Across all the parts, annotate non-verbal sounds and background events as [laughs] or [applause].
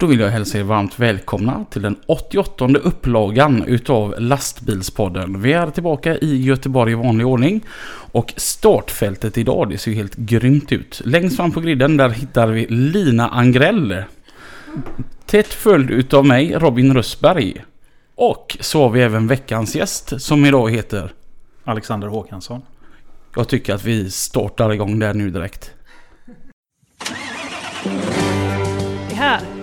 Då vill jag hälsa er varmt välkomna till den 88 upplagan utav Lastbilspodden. Vi är tillbaka i Göteborg i vanlig ordning. Och startfältet idag, det ser ju helt grymt ut. Längst fram på griden där hittar vi Lina Angrell. Tätt följd utav mig, Robin Rösberg. Och så har vi även veckans gäst som idag heter... Alexander Håkansson. Jag tycker att vi startar igång där nu direkt. Det här,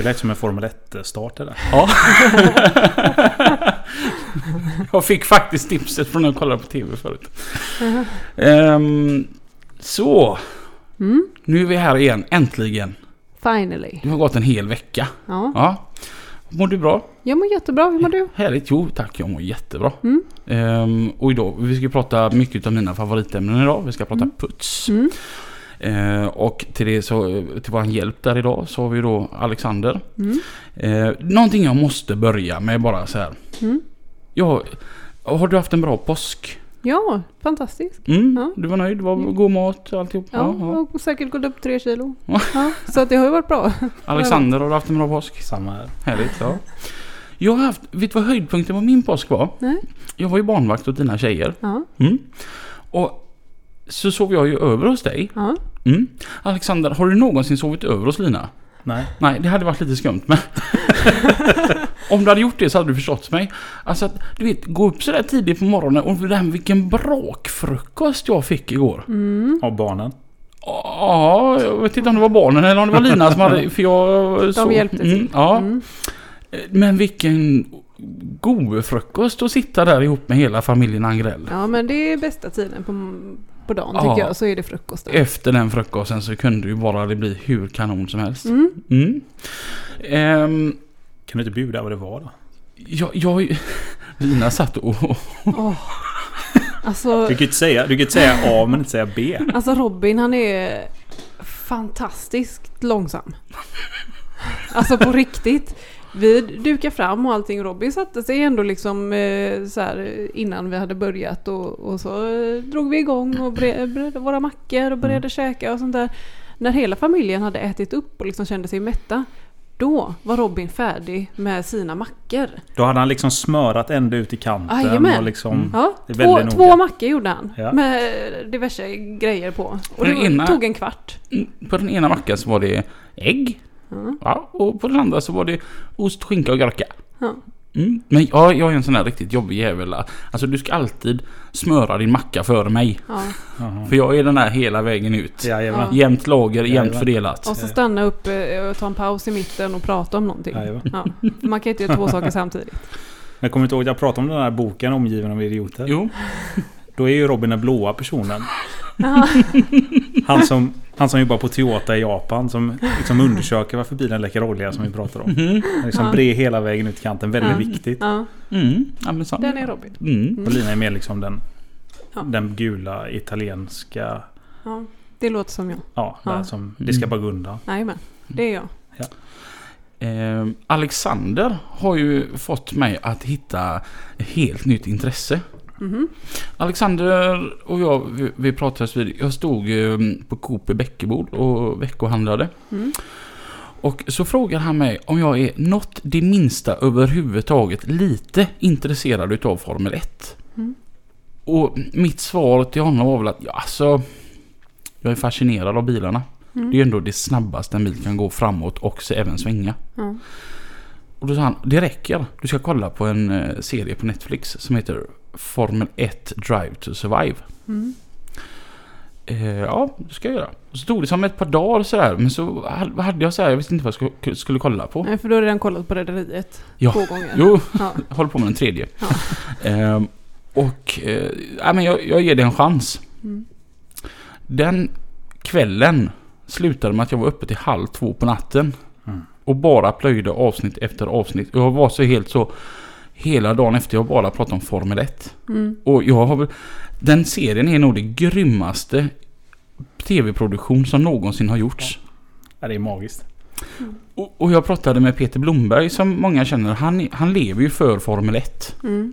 Det lät som en Formel 1-start det där. Ja. [laughs] jag fick faktiskt tipset från att kolla på TV förut. Ehm, så. Mm. Nu är vi här igen, äntligen. Finally. Det har gått en hel vecka. Ja. Ja. Mår du bra? Jag mår jättebra, hur mår du? Härligt. Jo tack, jag mår jättebra. Mm. Ehm, och idag, vi ska prata mycket av mina favoritämnen idag. Vi ska prata Mm. puts. Mm. Ehm, och till, det så, till vår hjälp där idag så har vi då Alexander. Mm. Ehm, någonting jag måste börja med bara så här. Mm. Ja, har du haft en bra påsk? Ja, fantastiskt. Mm, Ja. Du var nöjd? Det var Mm. god mat och alltihop? Ja, Ja, ja. och säkert gått upp tre kilo. Ja. Ja, så att det har ju varit bra. Alexander, har du haft en bra påsk? Samma här. Härligt, ja. Jag har haft, vet du vad höjdpunkten på min påsk var? Nej. Jag var ju barnvakt åt dina tjejer. Ja, Mm. Och så sov jag ju över hos dig. ja. Mm. Alexander, har du någonsin sovit över hos Lina? Nej. Nej, det hade varit lite skumt men... [laughs] Om du hade gjort det så hade du förstått mig. Alltså att, du vet, gå upp sådär tidigt på morgonen och det här med vilken brakfrukost jag fick igår. Mm. Av barnen. Ja, jag vet inte om det var barnen eller om det var Lina som hade... [laughs] För jag De hjälpte till. Mm, ja. Mm. Men vilken god frukost att sitta där ihop med hela familjen Angrell. Ja, men det är bästa tiden på, på dagen Ja. tycker jag. Så är det frukosten. Efter den frukosten så kunde ju bara det bli hur kanon som helst. Mm. Mm. Ehm, Kan du inte bjuda vad det var då? jag, jag, Lina satt och... Åh. Alltså, Du kan ju inte säga, du kan inte säga A men inte säga B. alltså Robin han är fantastiskt långsam. Alltså på riktigt. Vi dukade fram och allting. Robin satte sig ändå liksom eh, så här innan vi hade börjat och, och så eh, drog vi igång och bre- beredde våra mackor och började Mm. käka och sånt där. När hela familjen hade ätit upp och liksom kände sig mätta. Då var Robin färdig med sina mackor. Då hade han liksom smörat ända ut i kanten Jajamän. och liksom... Mm. Ja, två, två mackor gjorde han. Ja. Med diverse grejer på. Och det ena- tog en kvart. På den ena mackan så var det ägg. Ja. Ja, och på den andra så var det ost, skinka och gurka. Mm. Men ja, jag är en sån här riktigt jobbig jävel. Alltså du ska alltid smöra din macka före mig. Ja. För jag är den här hela vägen ut. Jajamän. Ja. Jämnt lager, jämnt Jajamän. fördelat. Och så stanna upp eh, och ta en paus i mitten och prata om någonting. Ja. För Man kan inte göra två saker samtidigt. Jag kommer inte ihåg att jag pratade om den här boken Omgiven av idioter. Jo. Då är ju Robin den blåa personen. Ja. Han som, han som jobbar på Toyota i Japan som liksom undersöker varför bilen läcker olja som vi pratar om. Mhm. Liksom Ja. bred hela vägen ut i kanten. Väldigt Ja. viktigt. Ja, Mm. Ja, den är Robin. Mm. Och Lina är mer liksom den, Ja. den gula italienska... Ja, det låter som jag. Ja, Ja. Där som, det ska Mm. bara gå undan. Jajamän, det är jag. Eh, Alexander har ju fått mig att hitta ett helt nytt intresse. Mhm. Alexander och jag, vi, vi pratades vid, jag stod eh, på Coop i Bäckebol och veckohandlade. Mm. Och så frågar han mig om jag är något det minsta överhuvudtaget lite intresserad utav Formel 1. Mm. Och mitt svar till honom var väl att, ja alltså, jag är fascinerad av bilarna. Mm. Det är ju ändå det snabbaste en bil kan gå framåt och så även svänga. Ja. Och då sa han, det räcker. Du ska kolla på en eh, serie på Netflix som heter Formel 1 Drive to Survive. Mm. Eh, ja, det ska jag göra. Och så tog det som ett par dagar sådär. Men så ha- hade jag så här, jag visste inte vad jag skulle, skulle kolla på. Nej, för du har redan kollat på Rederiet Ja. två gånger. Jo, Ja. jag [laughs] håller på med den tredje. Ja. Ehm, och eh, ja, men jag, jag ger det en chans. Mm. Den kvällen slutade med att jag var uppe till halv två på natten. Mm. Och bara plöjde avsnitt efter avsnitt. Jag var så helt så hela dagen efter jag bara pratade om Formel 1. Mm. Och jag har väl, den serien är nog det grymmaste tv-produktion som någonsin har gjorts. Ja, det är magiskt. Och, och jag pratade med Peter Blomberg som många känner. Han, han lever ju för Formel 1. Mm.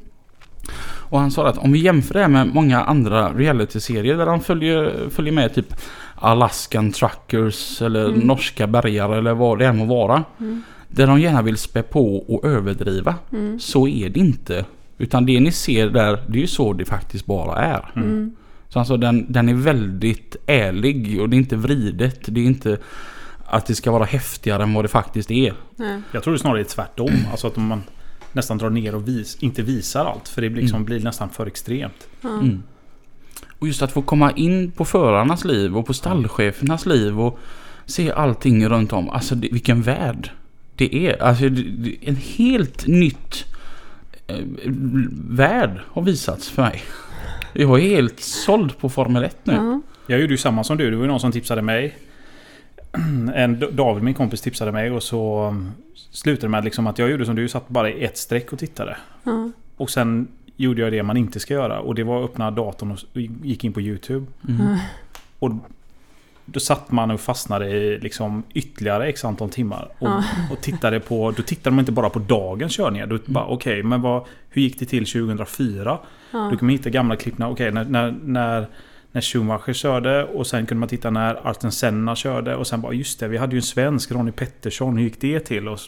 Och han sa att om vi jämför det här med många andra reality-serier där han följer, följer med typ Alaskan Truckers eller Mm. norska bergare eller vad det än må vara. Mm. Där de gärna vill spä på och överdriva. Mm. Så är det inte. Utan det ni ser där, det är ju så det faktiskt bara är. Mm. Så alltså den, den är väldigt ärlig och det är inte vridet. Det är inte att det ska vara häftigare än vad det faktiskt är. Nej. Jag tror det snarare är tvärtom. Alltså att man nästan drar ner och vis, inte visar allt. För det blir, liksom, Mm. blir nästan för extremt. Mm. Och just att få komma in på förarnas liv och på stallchefernas liv och se allting runt om. Alltså det, vilken värld det är. Alltså det, det, en helt nytt eh, värld har visats för mig. Jag är helt såld på Formel 1 nu. Ja. Jag gjorde ju samma som du. Det var ju någon som tipsade mig. [clears throat] En David, min kompis, tipsade mig och så um, slutade det med liksom att jag gjorde som du. Satt bara i ett streck och tittade. Ja. Och sen gjorde jag det man inte ska göra. Och det var att öppna datorn och gick in på YouTube. Mm. Och då satt man och fastnade i liksom ytterligare x antal timmar. Och, Ja. och tittade på, då tittade man inte bara på dagens körningar. Då bara okej, men vad, hur gick det till 2004? Ja. Då kan man hitta gamla klipp. när- Okej, när, när, när, när Schumacher körde och sen kunde man titta när Arten Senna körde och sen bara just det, vi hade ju en svensk, Ronnie Pettersson, hur gick det till? Och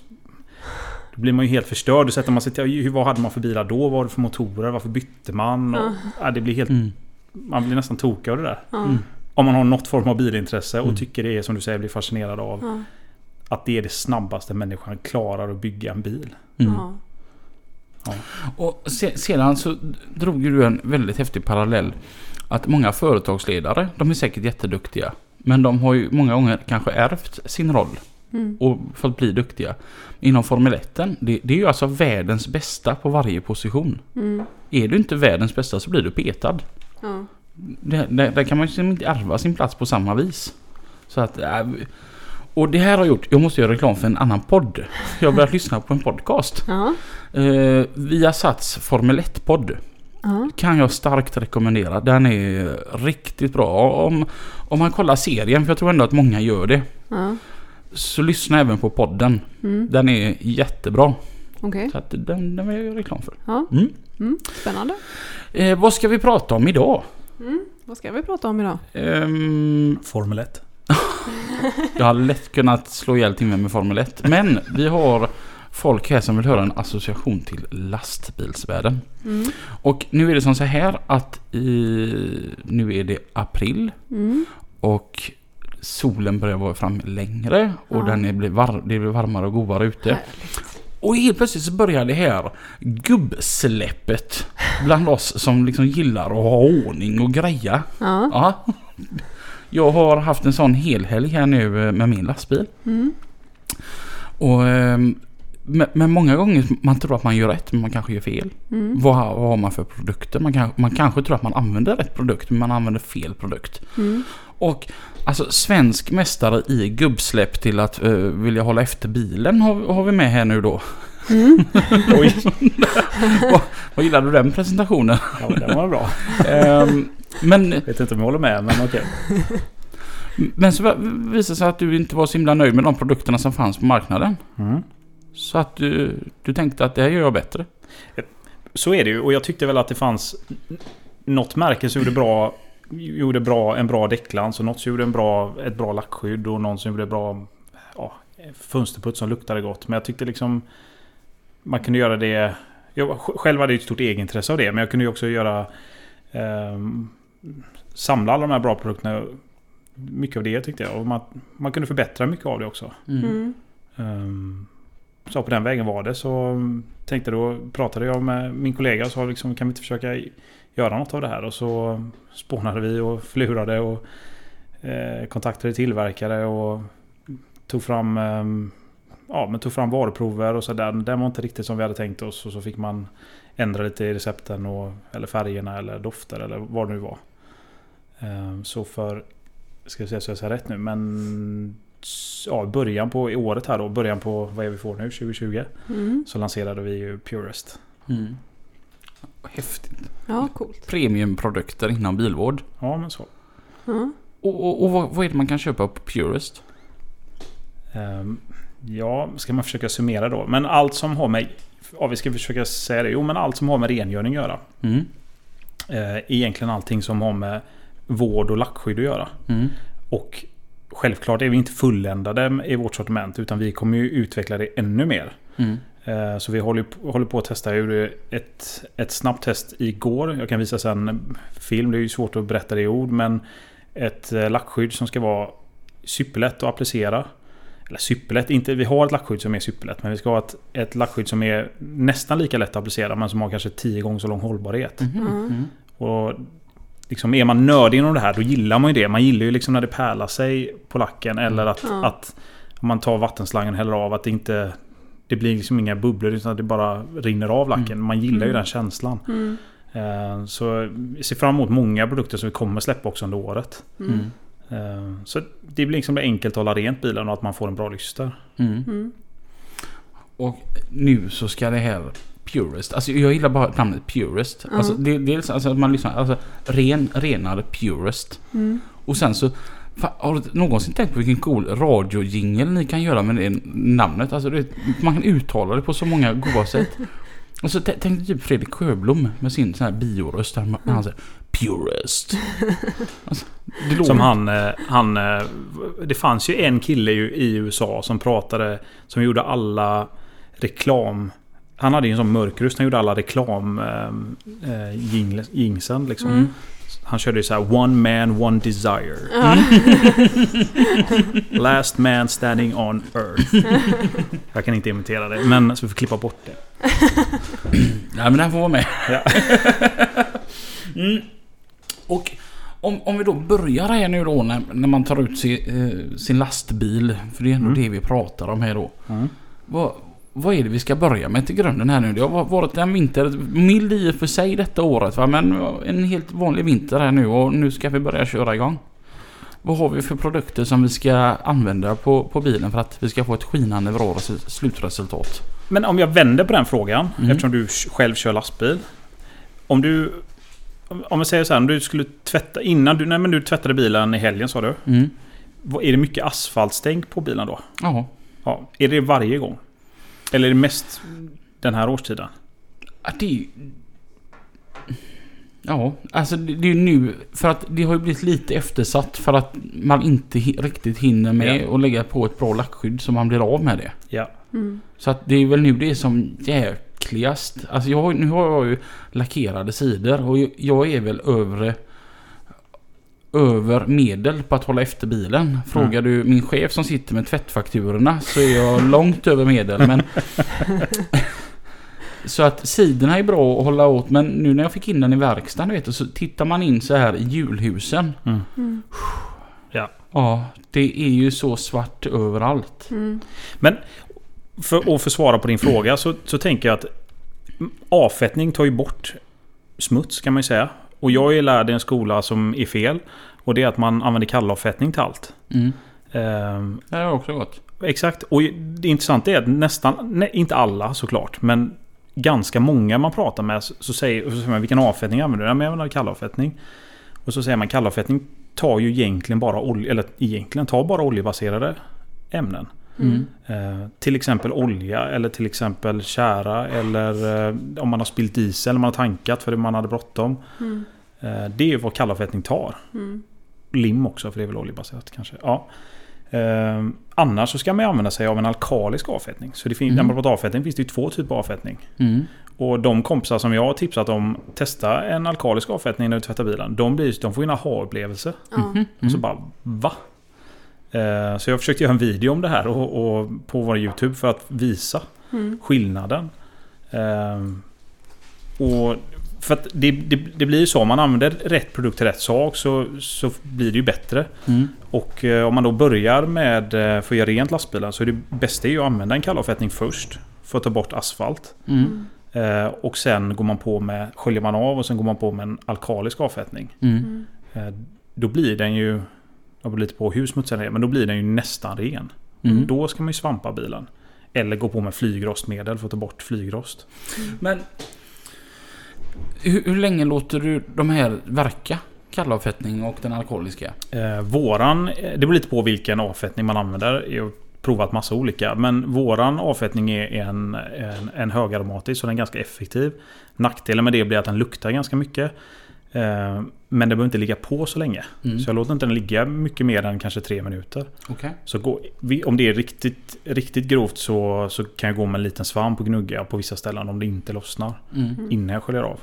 då blir man ju helt förstörd. Då sätter man sig till, hur- vad hade man för bilar då? Vad var det för motorer? Varför bytte man? Och, Ja. ja, det blir helt, Mm. man blir nästan tokig av det där. Ja. Mm. Om man har något form av bilintresse och Mm. tycker det är som du säger, blir fascinerad av Ja. att det är det snabbaste människan klarar att bygga en bil. Mm. Ja. Och se, sedan så drog du en väldigt häftig parallell. Att många företagsledare, de är säkert jätteduktiga. Men de har ju många gånger kanske ärvt sin roll Mm. och fått bli duktiga. Inom Formel 1, det, det är ju alltså världens bästa på varje position. Mm. Är du inte världens bästa så blir du petad. Ja. Där, där, där kan man ju inte ärva sin plats på samma vis. Så att... äh, och det här har gjort, jag måste göra reklam för en annan podd. Jag har börjat [laughs] lyssna på en podcast. Ja. Eh, via Sats Formel 1-podd. Ja. Kan jag starkt rekommendera. Den är riktigt bra. Om, om man kollar serien, för jag tror ändå att många gör det. Ja. Så lyssna även på podden. Mm. Den är jättebra. Okej. Så att den, den vill jag göra reklam för. Ja. Mm. Mm. Spännande. Eh, vad ska vi prata om idag? Mm. Vad ska vi prata om idag? Ehm, Formel 1. [laughs] jag hade lätt kunnat slå ihjäl timmen med Formel 1. Men vi har folk här som vill höra en association till lastbilsvärlden. Mm. Och nu är det som så här att i, nu är det april Mm. och solen börjar vara framme längre och Ja. den är, blir var, det blir varmare och godare ute. Härligt. Och helt plötsligt så börjar det här gubbsläppet bland oss som liksom gillar att ha ordning och greja. Ja. Ja. Jag har haft en sån helhelg här nu eh, med min lastbil. Mm. Och, ehm, men, många gånger man tror att man gör rätt men man kanske gör fel. Mm. Vad, har- vad har man för produkter? Man, kan, man kanske tror att man använder rätt produkt men man använder fel produkt. Mm. Och alltså svensk mästare i gubbsläpp till att uh, vilja hålla efter bilen har, har vi med här nu då. Mm. [laughs] Oj, Vad gillar du den presentationen? ja, den var bra. Ehm, men, Vet inte om jag håller med, men okej. men så visade det sig att du inte var så himla nöjd med de produkterna som fanns på marknaden. Mm. Så att du, du tänkte att det här gör jag bättre. Så är det ju. Och jag tyckte väl att det fanns något märke som gjorde bra gjorde bra, en bra däcklans och något som gjorde en bra, ett bra lackskydd och någon som gjorde bra ja, fönsterputs som luktade gott. Men jag tyckte liksom man kunde göra det... Jag själv hade ju ett stort egenintresse av det, men jag kunde ju också göra... ehm, samla alla de här bra produkterna. Mycket av det tyckte jag. Och man, man kunde förbättra mycket av det också. Mm. Ehm, Så på den vägen var det. Så tänkte då, pratade jag med min kollega och sa liksom, kan vi inte försöka göra något av det här? Och så spånade vi och förlurade och eh, kontaktade tillverkare och tog fram, ehm, ja, men tog fram varuprover och så där. Den var inte riktigt som vi hade tänkt oss och så fick man ändra lite i recepten och, eller färgerna eller dofter eller vad det nu var. Ehm, Så för ska jag säga så jag säger rätt nu, men ja, början på i året här då, början på vad är vi får nu, 2020. Mm. Så lanserade vi ju Purest. Mm. Häftigt. Ja, coolt. Premiumprodukter inom bilvård. Ja men så. Ja. Och, och, och vad, vad är det man kan köpa på Purest? Ehm, ja, ska man försöka summera då. Men allt som har med... Ja, vi ska försöka säga det. Jo, men allt som har med rengöring att göra. Mm. Eh, egentligen allting som har med vård och lackskydd att göra. Mm. Och självklart är vi inte fulländade i vårt sortiment. Utan vi kommer ju utveckla det ännu mer. Mm. Eh, Så vi håller, på- håller på att testa. Jag gjorde ett, ett snabbt test igår. Jag kan visa sen film. Det är ju svårt att berätta det i ord. Men ett eh, lackskydd som ska vara superlätt att applicera. Eller superlätt, inte, vi har ett lackskydd som är superlätt. Men vi ska ha ett, ett lackskydd som är nästan lika lätt att applicera. Men som har kanske tio gånger så lång hållbarhet. Mhm. Mm. Och liksom är man nördig inom det här då gillar man ju det. Man gillar ju liksom när det pärlar sig på lacken. Eller att, Ja. att om man tar vattenslangen och häller av att det inte... Det blir liksom inga bubblor utan det bara rinner av lacken. Mm. Man gillar ju Mm. den känslan. Mm. Eh, Så vi ser fram emot många produkter som vi kommer släppa också under året. Mm. Mm. Eh, Så det blir liksom enkelt att hålla rent bilen och att man får en bra. Mm. Mm. Och nu så ska det här Purest. Alltså jag gillar bara namnet Purest. Ja. Alltså, det, dels alltså att man lyssnar, alltså ren, renare Purest. Mm. Och sen så Fan, har du någonsin tänkt på vilken cool radiojingel ni kan göra med det namnet? Alltså det, man kan uttala det på så många goda sätt. Och [laughs] så t- tänk dig typ Fredrik Sjöblom med sin sån här bioröst där man- han säger Purest. Alltså, Som han, eh, han... eh, Det fanns ju en kille i USA som pratade... Som gjorde alla reklam... Han hade ju en sån mörk röst. Han gjorde alla reklam... Jingles- jingsen liksom. Mm. Han körde ju så här One man, one desire. Ja. [laughs] Last man standing on earth. [laughs] Jag kan inte imitera det. Men så vi får klippa bort det. [clears throat] Nej men den får vara med. Ja. [laughs] mm. Och om, om vi då börjar här nu då när, när man tar ut sin, eh, sin lastbil. För det är ändå Mm. det vi pratar om här då. Mm. Vad, vad är det vi ska börja med till grunden här nu? Det har varit en vinter, mild i och för sig detta året va? Men en helt vanlig vinter här nu och nu ska vi börja köra igång. Vad har vi för produkter som vi ska använda på, på bilen för att vi ska få ett skinande bra res- slutresultat? Men om jag vänder på den frågan. Mm. Eftersom du själv kör lastbil. Om du... om- vi säger så här, om du skulle tvätta innan du... Nej men du tvättade bilen i helgen sa du. Mm. Är det mycket asfaltstänk på bilen då? Ja. Ja. Är det varje gång? Eller är det mest den här årstiden? Ja, det är ju... Ja, alltså det är ju nu... För att det har ju blivit lite eftersatt för att man inte riktigt hinner med Ja. att lägga på ett bra lackskydd så man blir av med det. Ja. Mm. Så att det är väl nu det är som jäkligast. Alltså jag, nu har jag ju lackerade sidor och jag- jag är väl övre över medel på att hålla efter bilen. Frågar du min chef som sitter med tvättfakturorna så är jag långt över medel. Men [laughs] så att sidorna är bra att hålla åt men nu när jag fick in den i verkstaden vet du, så tittar man in så här i hjulhusen. Mm. Mm. Ja, det är ju så svart överallt. Mm. Men för att få svara på din fråga så, så tänker jag att avfettning tar ju bort smuts kan man ju säga. Och jag är lärd i en skola som är fel. Och det är att man använder kallavfettning till allt. Mm. Ehm, Det har också gått. exakt. Och det intressanta är att nästan, nej, inte alla såklart, men ganska många man pratar med så så säger, så säger man vilken avfettning använder du? Ja, men jag använder kallavfettning. Och så säger man kallavfettning tar ju egentligen bara olja, eller egentligen tar bara oljebaserade ämnen. Mm. Eh, till exempel olja eller till exempel kära eller eh, om man har spillt diesel eller man har tankat för att man hade bråttom. Mm. Eh, det är vad kallavfettning tar. Mm. Lim också för det är väl oljebaserat kanske. Ja. Eh, annars så ska man använda sig av en alkalisk avfettning. Så det finns, Mm. när man pratar avfettning finns det två typer av avfettning. Mm. Och de kompisar som jag har tipsat om testa en alkalisk avfettning när du tvättar bilen. De, blir, de får ju en aha-upplevelse. Mhm. Och så Mm. bara va? Eh, så jag försökte göra en video om det här och, och på vår YouTube för att visa Mm. skillnaden. Ehm, och för att det, det, det blir ju så, om man använder rätt produkt till rätt sak så, så blir det ju bättre. Mm. Och eh, om man då börjar med eh, för att göra rent lastbilen så är det bästa är ju att använda en kallavfettning först. För att ta bort asfalt. Mm. Eh, och sen går man på med, sköljer man av och sen går man på med en alkalisk avfettning. Mm. Mm. Eh, då blir den ju Det beror lite på hur smutsig den är. Men då blir den ju nästan ren. Mm. Då ska man ju svampa bilen. Eller gå på med flygrostmedel för att ta bort flygrost. Men hur, hur länge låter du de här verka? Kallavfettning och den alkoholiska? Eh, våran, eh, det beror lite på vilken avfettning man använder. Jag har provat massa olika. Men våran avfettning är en, en, en högaromatisk så den är ganska effektiv. Nackdelen med det blir att den luktar ganska mycket. Eh, men den behöver inte ligga på så länge. Mm. Så jag låter inte den ligga mycket mer än kanske tre minuter. Okej. Så gå, om det är riktigt, riktigt grovt så, så kan jag gå med en liten svamp och gnugga på vissa ställen om det inte lossnar. Mm. Innan jag sköljer av.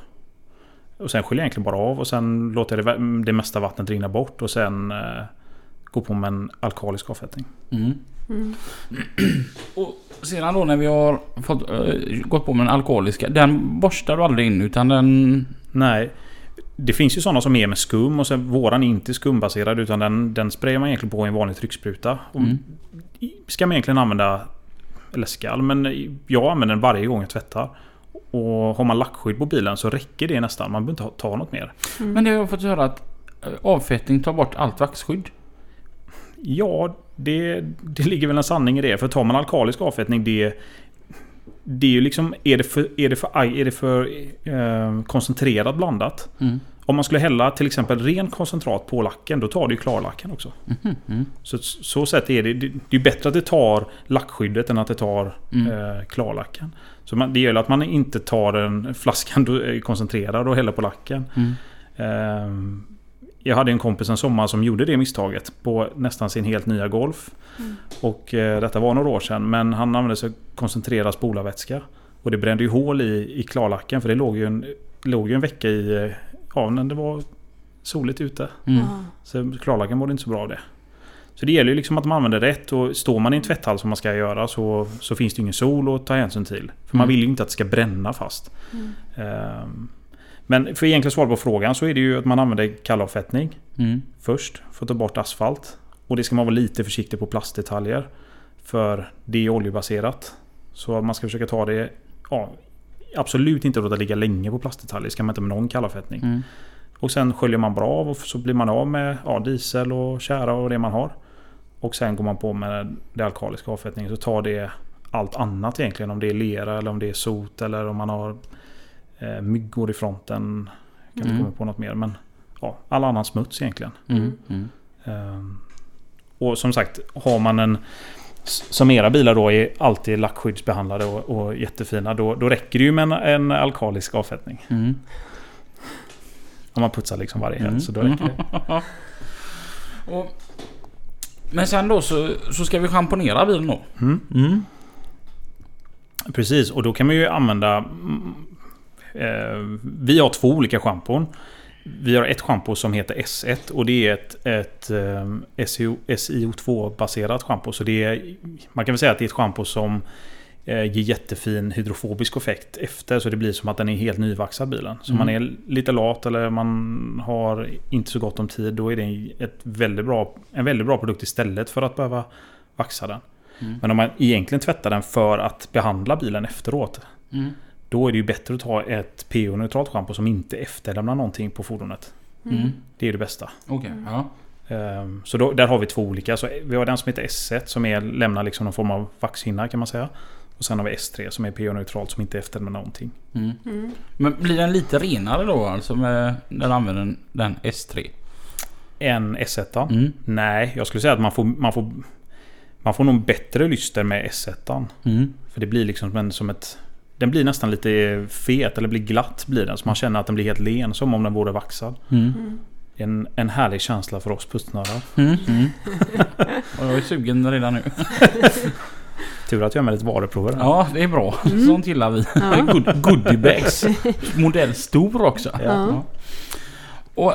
Och sen sköljer jag egentligen bara av och sen låter jag det, det mesta vattnet rinna bort och sen eh, gå på med en alkoholisk avfettning. Mm. Mm. [clears throat] Och sedan då när vi har fått, eh, gått på med den alkoholiska. Den borstar du aldrig in utan den... Nej. Det finns ju sådana som är med skum och sen våran är inte skumbaserad utan den, den sprayar man egentligen på i en vanlig tryckspruta. Och Mm. Ska man egentligen använda, eller skall, men jag använder den varje gång jag tvättar. Och har man lackskydd på bilen så räcker det nästan. Man behöver inte ha- ta något mer. Men det har jag fått höra att eh, avfettning tar bort allt vaxskydd. Ja, det, det ligger väl en sanning i det. För tar man alkalisk avfettning, det... Det är ju liksom... Är det för, är det för, är det för eh, koncentrerat blandat? Mm. Om man skulle hälla till exempel ren koncentrat på lacken, då tar det ju klarlacken också. Mhm, mm. Så så sätt är det. Det det är bättre att det tar lackskyddet än att det tar Mm. eh, klarlacken. Så man, det gäller att man inte tar en flaskan är koncentrerad och häller på lacken. Mm. Jag hade en kompis en sommar som gjorde det misstaget på nästan sin helt nya Golf. Mm. Och eh, detta var några år sedan. Men han använde sig av koncentrerad spolarvätska. Och det brände ju hål i, i klarlacken för det låg ju en, låg ju en vecka i... eh, Ja, när det var soligt ute. Mm. Så klarlacken mådde inte så bra av det. Så det gäller ju liksom att man använder rätt och står man i en tvätthall som man ska göra så, så finns det ingen sol att ta hänsyn till. För man Mm. vill ju inte att det ska bränna fast. Mm. Ehm, Men för egentligen svar på frågan så är det ju att man använder kallavfettning Mm. först för att ta bort asfalt. Och det ska man vara lite försiktig på plastdetaljer. För det är oljebaserat. Så man ska försöka ta det... Ja, absolut inte låta ligga länge på plastdetaljer. Det ska man inte med någon kallavfettning. Mm. Och sen sköljer man bra av och så blir man av med ja, diesel och kära och det man har. Och sen går man på med det alkaliska avfettningen. Så tar det allt annat egentligen. Om det är lera eller om det är sot eller om man har eh, myggor i fronten. Jag kan inte Mm. komma på något mer. Men ja, all annan smuts egentligen. Mm. Mm. Ehm, och som sagt, har man en... Som era bilar då är alltid lackskyddsbehandlade och, och jättefina. Då, då räcker det ju med en, en alkalisk avfettning. Mm. Om man putsar liksom varje helg. Mm. Så då räcker det. [laughs] Och, men sen då så, så ska vi schamponera bilen då. Mm. Mm. Precis, och då kan man ju använda... Eh, vi har två olika schampon. Vi har ett schampo som heter S1 och det är ett, ett eh, SIO, SiO2-baserat schampo. Så det är, man kan väl säga att det är ett schampo som eh, ger jättefin hydrofobisk effekt efter. Så det blir som att den är helt nyvaxad bilen. Så Mm. man är lite lat eller man har inte så gott om tid. Då är det ett väldigt bra, en väldigt bra produkt istället för att behöva vaxa den. Mm. Men om man egentligen tvättar den för att behandla bilen efteråt. Mm. Då är det ju bättre att ta ett pH-neutralt schampo som inte efterlämnar någonting på fordonet. Mm. Det är det bästa. Okej, ja. Ehm, Så då, där har vi två olika. Så vi har den som heter S1 som är, lämnar liksom någon form av vaxhinna kan man säga. Och sen har vi S3 som är pH-neutralt som inte efterlämnar någonting. Mm. Mm. Men blir den lite renare då alltså med, när du använder den S3? En S1. Mm. Nej, jag skulle säga att man får, man får, man får nog bättre lyster med S1. Mm. För det blir liksom som, en, som ett... Den blir nästan lite fet eller blir glatt blir den. Så man känner att den blir helt len som om den vore vaxad. Mm. Mm. En, en härlig känsla för oss putsnördar. Mm. Mm. [laughs] Jag är sugen redan nu. [laughs] Tur att jag har med lite varuprover. Ja, det är bra. Mm. Sånt gillar vi. Ja. [laughs] Good, goodiebags. Modell stor också. Ja. Ja. Och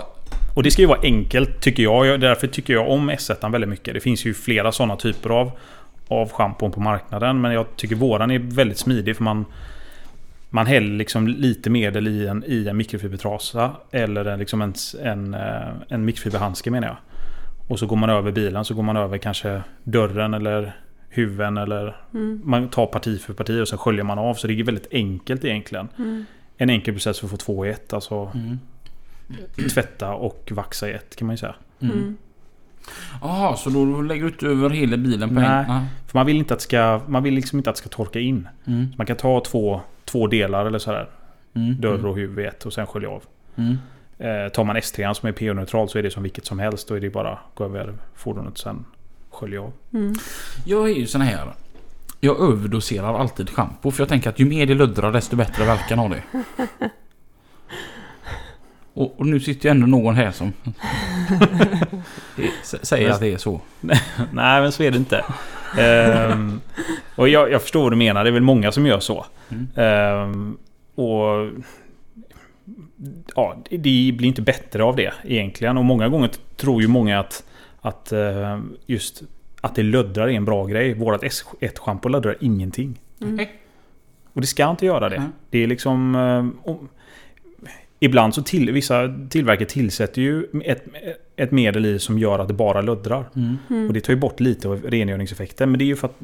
Och det ska ju vara enkelt tycker jag. Jag- Därför tycker jag om S1 väldigt mycket. Det finns ju flera sådana typer av, av schampon på marknaden. Men jag tycker våran är väldigt smidig för man man häller liksom lite medel i en, i en mikrofibertrasa. Eller en, liksom en, en, eh, en mikrofiberhandske menar jag. Och så går man över bilen så går man över kanske dörren eller huven eller Mm. man tar parti för parti och sen sköljer man av. Så det är väldigt enkelt egentligen. Mm. En enkel process för att få två i ett. Alltså mm. tvätta och vaxa i ett kan man ju säga. Mm. Mm. Jaha, så då lägger du inte över hela bilen på en? Nej. Nej. För man vill, inte att det ska, man vill liksom inte att det ska torka in. Mm. Så man kan ta två, två delar eller sådär. Mm. Dörr och huvud ett och sen skölja av. Mm. Eh, tar man S3 som är PO-neutral så är det som vilket som helst. Då är det bara att gå över fordonet och sen skölja av. Mm. Jag är ju sån här. Jag överdoserar alltid schampo för jag tänker att ju mer det luddrar desto bättre verkan har det. [laughs] Och, och nu sitter ju ändå någon här som säger att det är så. [laughs] Nej, men så är det inte. Ehm, och jag, jag förstår vad du menar. Det är väl många som gör så. Mm. Ehm, och ja, det blir inte bättre av det egentligen. Och många gånger tror ju många att, att eh, just att det löddrar är en bra grej. Vårat S1-schampo löddrar ingenting. Mm. Och det ska inte göra det. Mm. Det är liksom... Ibland så till, vissa tillverkare tillsätter ju ett, ett medel i som gör att det bara löddrar. Mm. Mm. Och det tar ju bort lite av rengöringseffekten. Men det är ju för att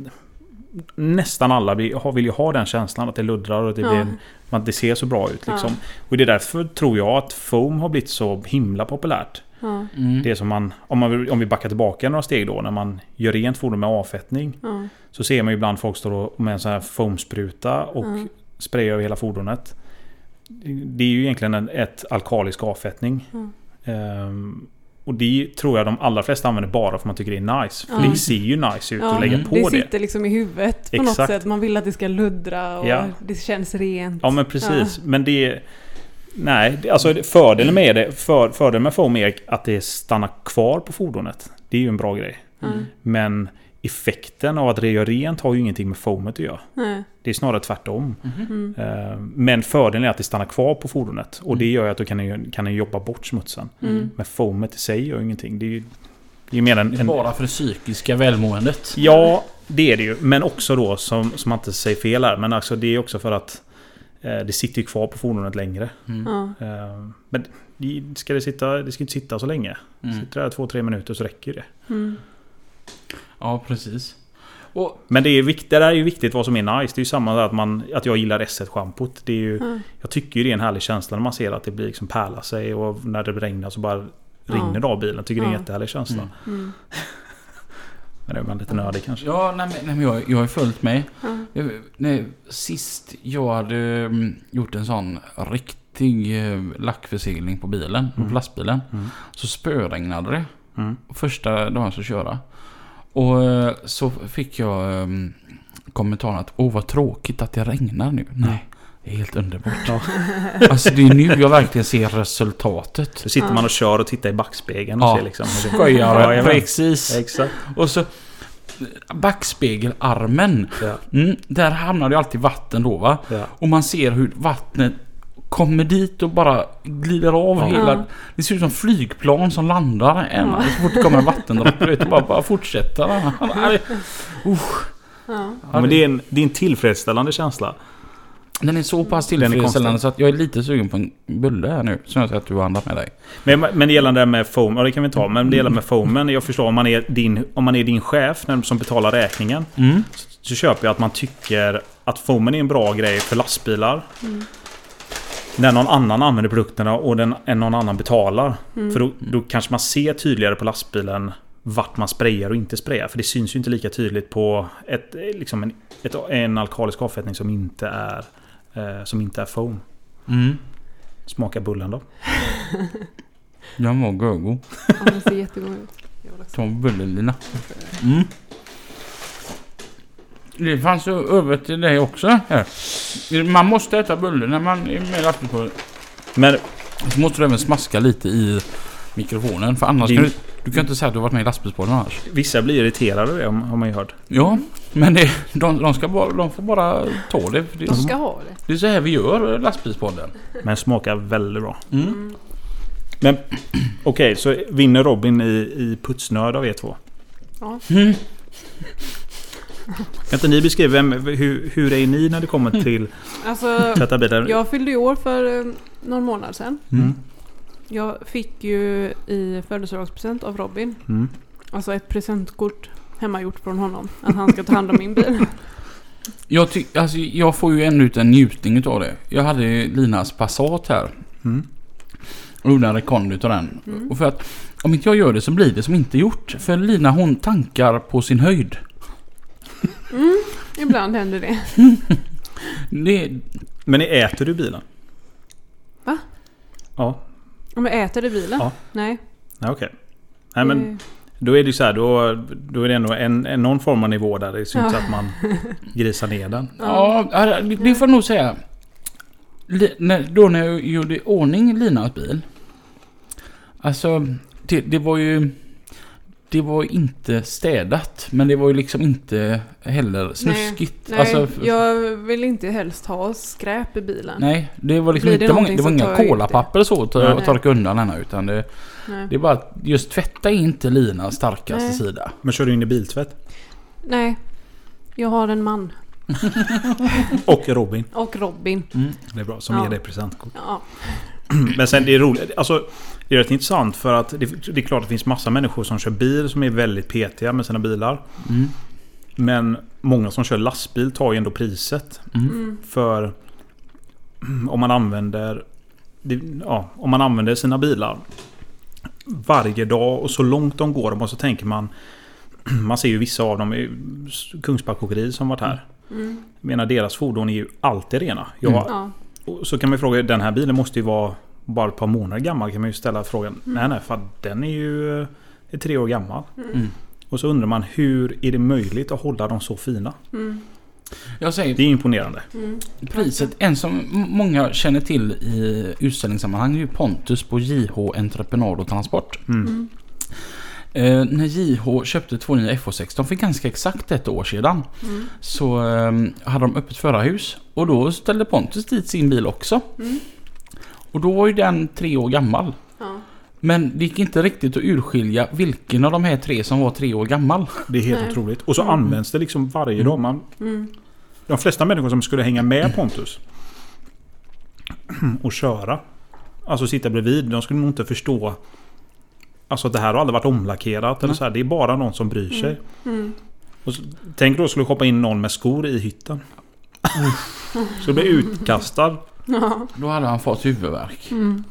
nästan alla vill ju ha den känslan att det luddrar och att det, Ja. blir, att det ser så bra ut. Liksom. Och det är därför tror jag att foam har blivit så himla populärt. Ja. Mm. Det som man, om, man, om vi backar tillbaka några steg då, när man gör rent fordon med avfettning. Ja. Så ser man ju ibland folk stå med en sån här foamspruta och Ja. spraya över hela fordonet. Det är ju egentligen en, ett alkalisk avfettning. Mm. Ehm, och det tror jag de allra flesta använder bara för att man tycker det är nice. För Ja. det ser ju nice ut Ja, att lägga Mm. på det det. sitter liksom i huvudet på något Exakt. sätt. Man vill att det ska luddra och Ja. det känns rent. Ja men precis. Men det... Nej, alltså fördelen med det, för, fördelen med foam är att det stannar kvar på fordonet. Det är ju en bra grej. Mm. Men effekten av att det gör rent har ju ingenting med foamet att göra. Nej. Det är snarare tvärtom. Mm. Eh, Men fördelen är att det stannar kvar på fordonet. Och det Mm. gör att du kan, ju- kan jobba bort smutsen. Mm. Men foamet i sig gör ju ingenting. Det är ju det är mer en, en, bara för det psykiska välmåendet. Ja, det är det ju. Men också då, som, som man inte säger fel här, men alltså det är också för att eh, det sitter ju kvar på fordonet längre. Mm. Eh, men det, ska det, sitta, det ska inte sitta så länge. Mm. Sitter det här två, tre minuter så räcker det. Mm. Ja, precis. Och, Men det, är vikt, det där är ju viktigt vad som är nice. Det är ju samma där att, man, att jag gillar S1-schampot. Det är ju, Ja. Jag tycker ju det är en härlig känsla när man ser att det blir liksom pärla sig och när det regnar så bara Ja. rinner det av bilen. Jag tycker det är en Ja. jättehärlig känsla. Mm. Mm. [laughs] Men det är man lite nördig kanske. ja, nej, nej, men jag, jag har följt med. Ja. Jag, nej, sist jag hade mm, gjort en sån riktig eh, lackförseglning på bilen, Mm. på lastbilen. Mm. Så spöregnade det. Mm. Första dagen jag skulle köra. Och eh, så fick jag um, kommentaren att åh vad tråkigt att det regnar nu. Nej, det är helt underbart. Ja. [laughs] Alltså det är nu jag verkligen ser resultatet. Så sitter man och kör och tittar i backspegeln och Ja. ser liksom. Skojare, Ja, precis. Exakt. Och så backspegelarmen. Ja. Mm, där hamnar det alltid vatten då va? Ja. Och man ser hur vattnet kommer dit och bara glider av Ja. hela... Det ser ut som flygplan som landar en Ja. så fort det kommer en vattendroppe. Bara, bara fortsätter. [laughs] Ja. Ja, men det är, en, det är en tillfredsställande känsla. Den är så pass tillfredsställande så att jag är lite sugen på en bulle här nu. Som jag ser att du har handlat med dig. Men, men det gäller det med foam, ja det kan vi ta. Men det gäller med foamen. Jag förstår om man är din, om man är din chef när, som betalar räkningen. Mm. Så köper jag att man tycker att foamen är en bra grej för lastbilar. Mm. När någon annan använder produkterna och den, än någon annan betalar. Mm. För då, då kanske man ser tydligare på lastbilen vart man sprayar och inte sprayar. För det syns ju inte lika tydligt på ett, liksom en, ett, en alkalisk avfettning som inte är, eh, som inte är foam. Mm. Smaka bullen då. Den var görgod. Ja, den ser jättegod ut. Ta bullen Lina. Mm. Det fanns ju över till dig också här. Man måste äta bulle när man är med i lastbilspodden. Men Så måste du även smaska lite i mikrofonen. För annars Din- kan du, du kan inte säga att du har varit med i lastbilspodden annars. vissa blir irriterade av det har man ju hört. Ja, men det, de, de, ska bara, de får bara ta det. De det, ska ha det. det är så här vi gör lastbilspodden. Men smakar väldigt bra. Mm. Mm. Men [clears throat] okej, så vinner Robin i, i putsnörd av er två? Ja. Mm. Kan inte ni beskriva vem, hur, hur är ni när det kommer till Alltså, bilar? jag fyllde ju år för eh, någon månad sedan. Mm. Jag fick ju i födelsedagspresent av Robin, Mm. alltså ett presentkort hemmagjort från honom. Att han ska ta hand om min bil. [laughs] Jag, ty, alltså, jag får ju ännu ut en njutning utav det. Jag hade Linas Passat här. Mm. Och gjorde en rekond utav den. Mm. Och för att om inte jag gör det så blir det som inte gjort. För Lina hon tankar på sin höjd. Ibland händer det. [laughs] Det, Men äter du bilen? Va? Ja. Om jag äter i bilen? Ja. Nej. Ja, Okej. Nej men då är det ju så här, då, då är det ändå en, en, någon form av nivå där det syns Ja. att man [laughs] grisar ner den. ja, ja, det, det får jag nog säga. Då när jag gjorde i ordning Linas bil. Alltså, det, det var ju... Det var ju inte städat. Men det var ju liksom inte heller snuskigt. Nej, alltså, jag vill inte helst ha skräp i bilen. Nej, det var liksom Blir det inte många, det var inga kolapapper så att Nej. att torka undan denna utan det, Nej. det är bara att just tvätta är inte Linas starkaste Nej. sida. Men kör du in i biltvätt? Nej. Jag har en man. [laughs] Och Robin. Och Robin. Det är bra, som Ja. ger dig presentkort. Ja. Men sen det är roligt. Alltså, det är rätt intressant för att det, det är klart att det finns massa människor som kör bil som är väldigt petiga med sina bilar. Mm. Men många som kör lastbil tar ju ändå priset. Mm. För om man använder ja, om man använder sina bilar varje dag och så långt de går. Och så tänker man [clears throat] Man ser ju vissa av dem i Kungsbacka åkeri som varit här. Mm. Jag menar deras fordon är ju alltid rena. Jag, Mm. Så kan man ju fråga, den här bilen måste ju vara bara ett par månader gammal. Kan man ju ställa frågan. Nej nej, för den är ju eh, är tre år gammal. Mm. Och så undrar man hur är det möjligt att hålla dem så fina? Mm. Jag säger Det är imponerande. Mm. priset, en som många känner till i utställningssammanhang är ju Pontus på JH Entreprenad och Transport. Mm. Mm. Eh, när JH köpte två nya FH16 för ganska exakt ett år sedan Mm. så eh, hade de öppet förarhus och då ställde Pontus dit sin bil också. Mm. Och då var ju den tre år gammal. Ja. Men det gick inte riktigt att urskilja vilken av de här tre som var tre år gammal. Det är helt Nej. otroligt. Och så Mm. används det liksom varje dag. Man, Mm. de flesta människor som skulle hänga med Pontus och köra. Alltså sitta bredvid. De skulle nog inte förstå Alltså att det här har aldrig varit omlackerat. Eller så här. Det är bara någon som bryr sig. Mm. Och så, tänk då skulle hoppa in någon med skor i hytten. Så bli utkastad. Ja. Då hade han fått huvudvärk. Mm.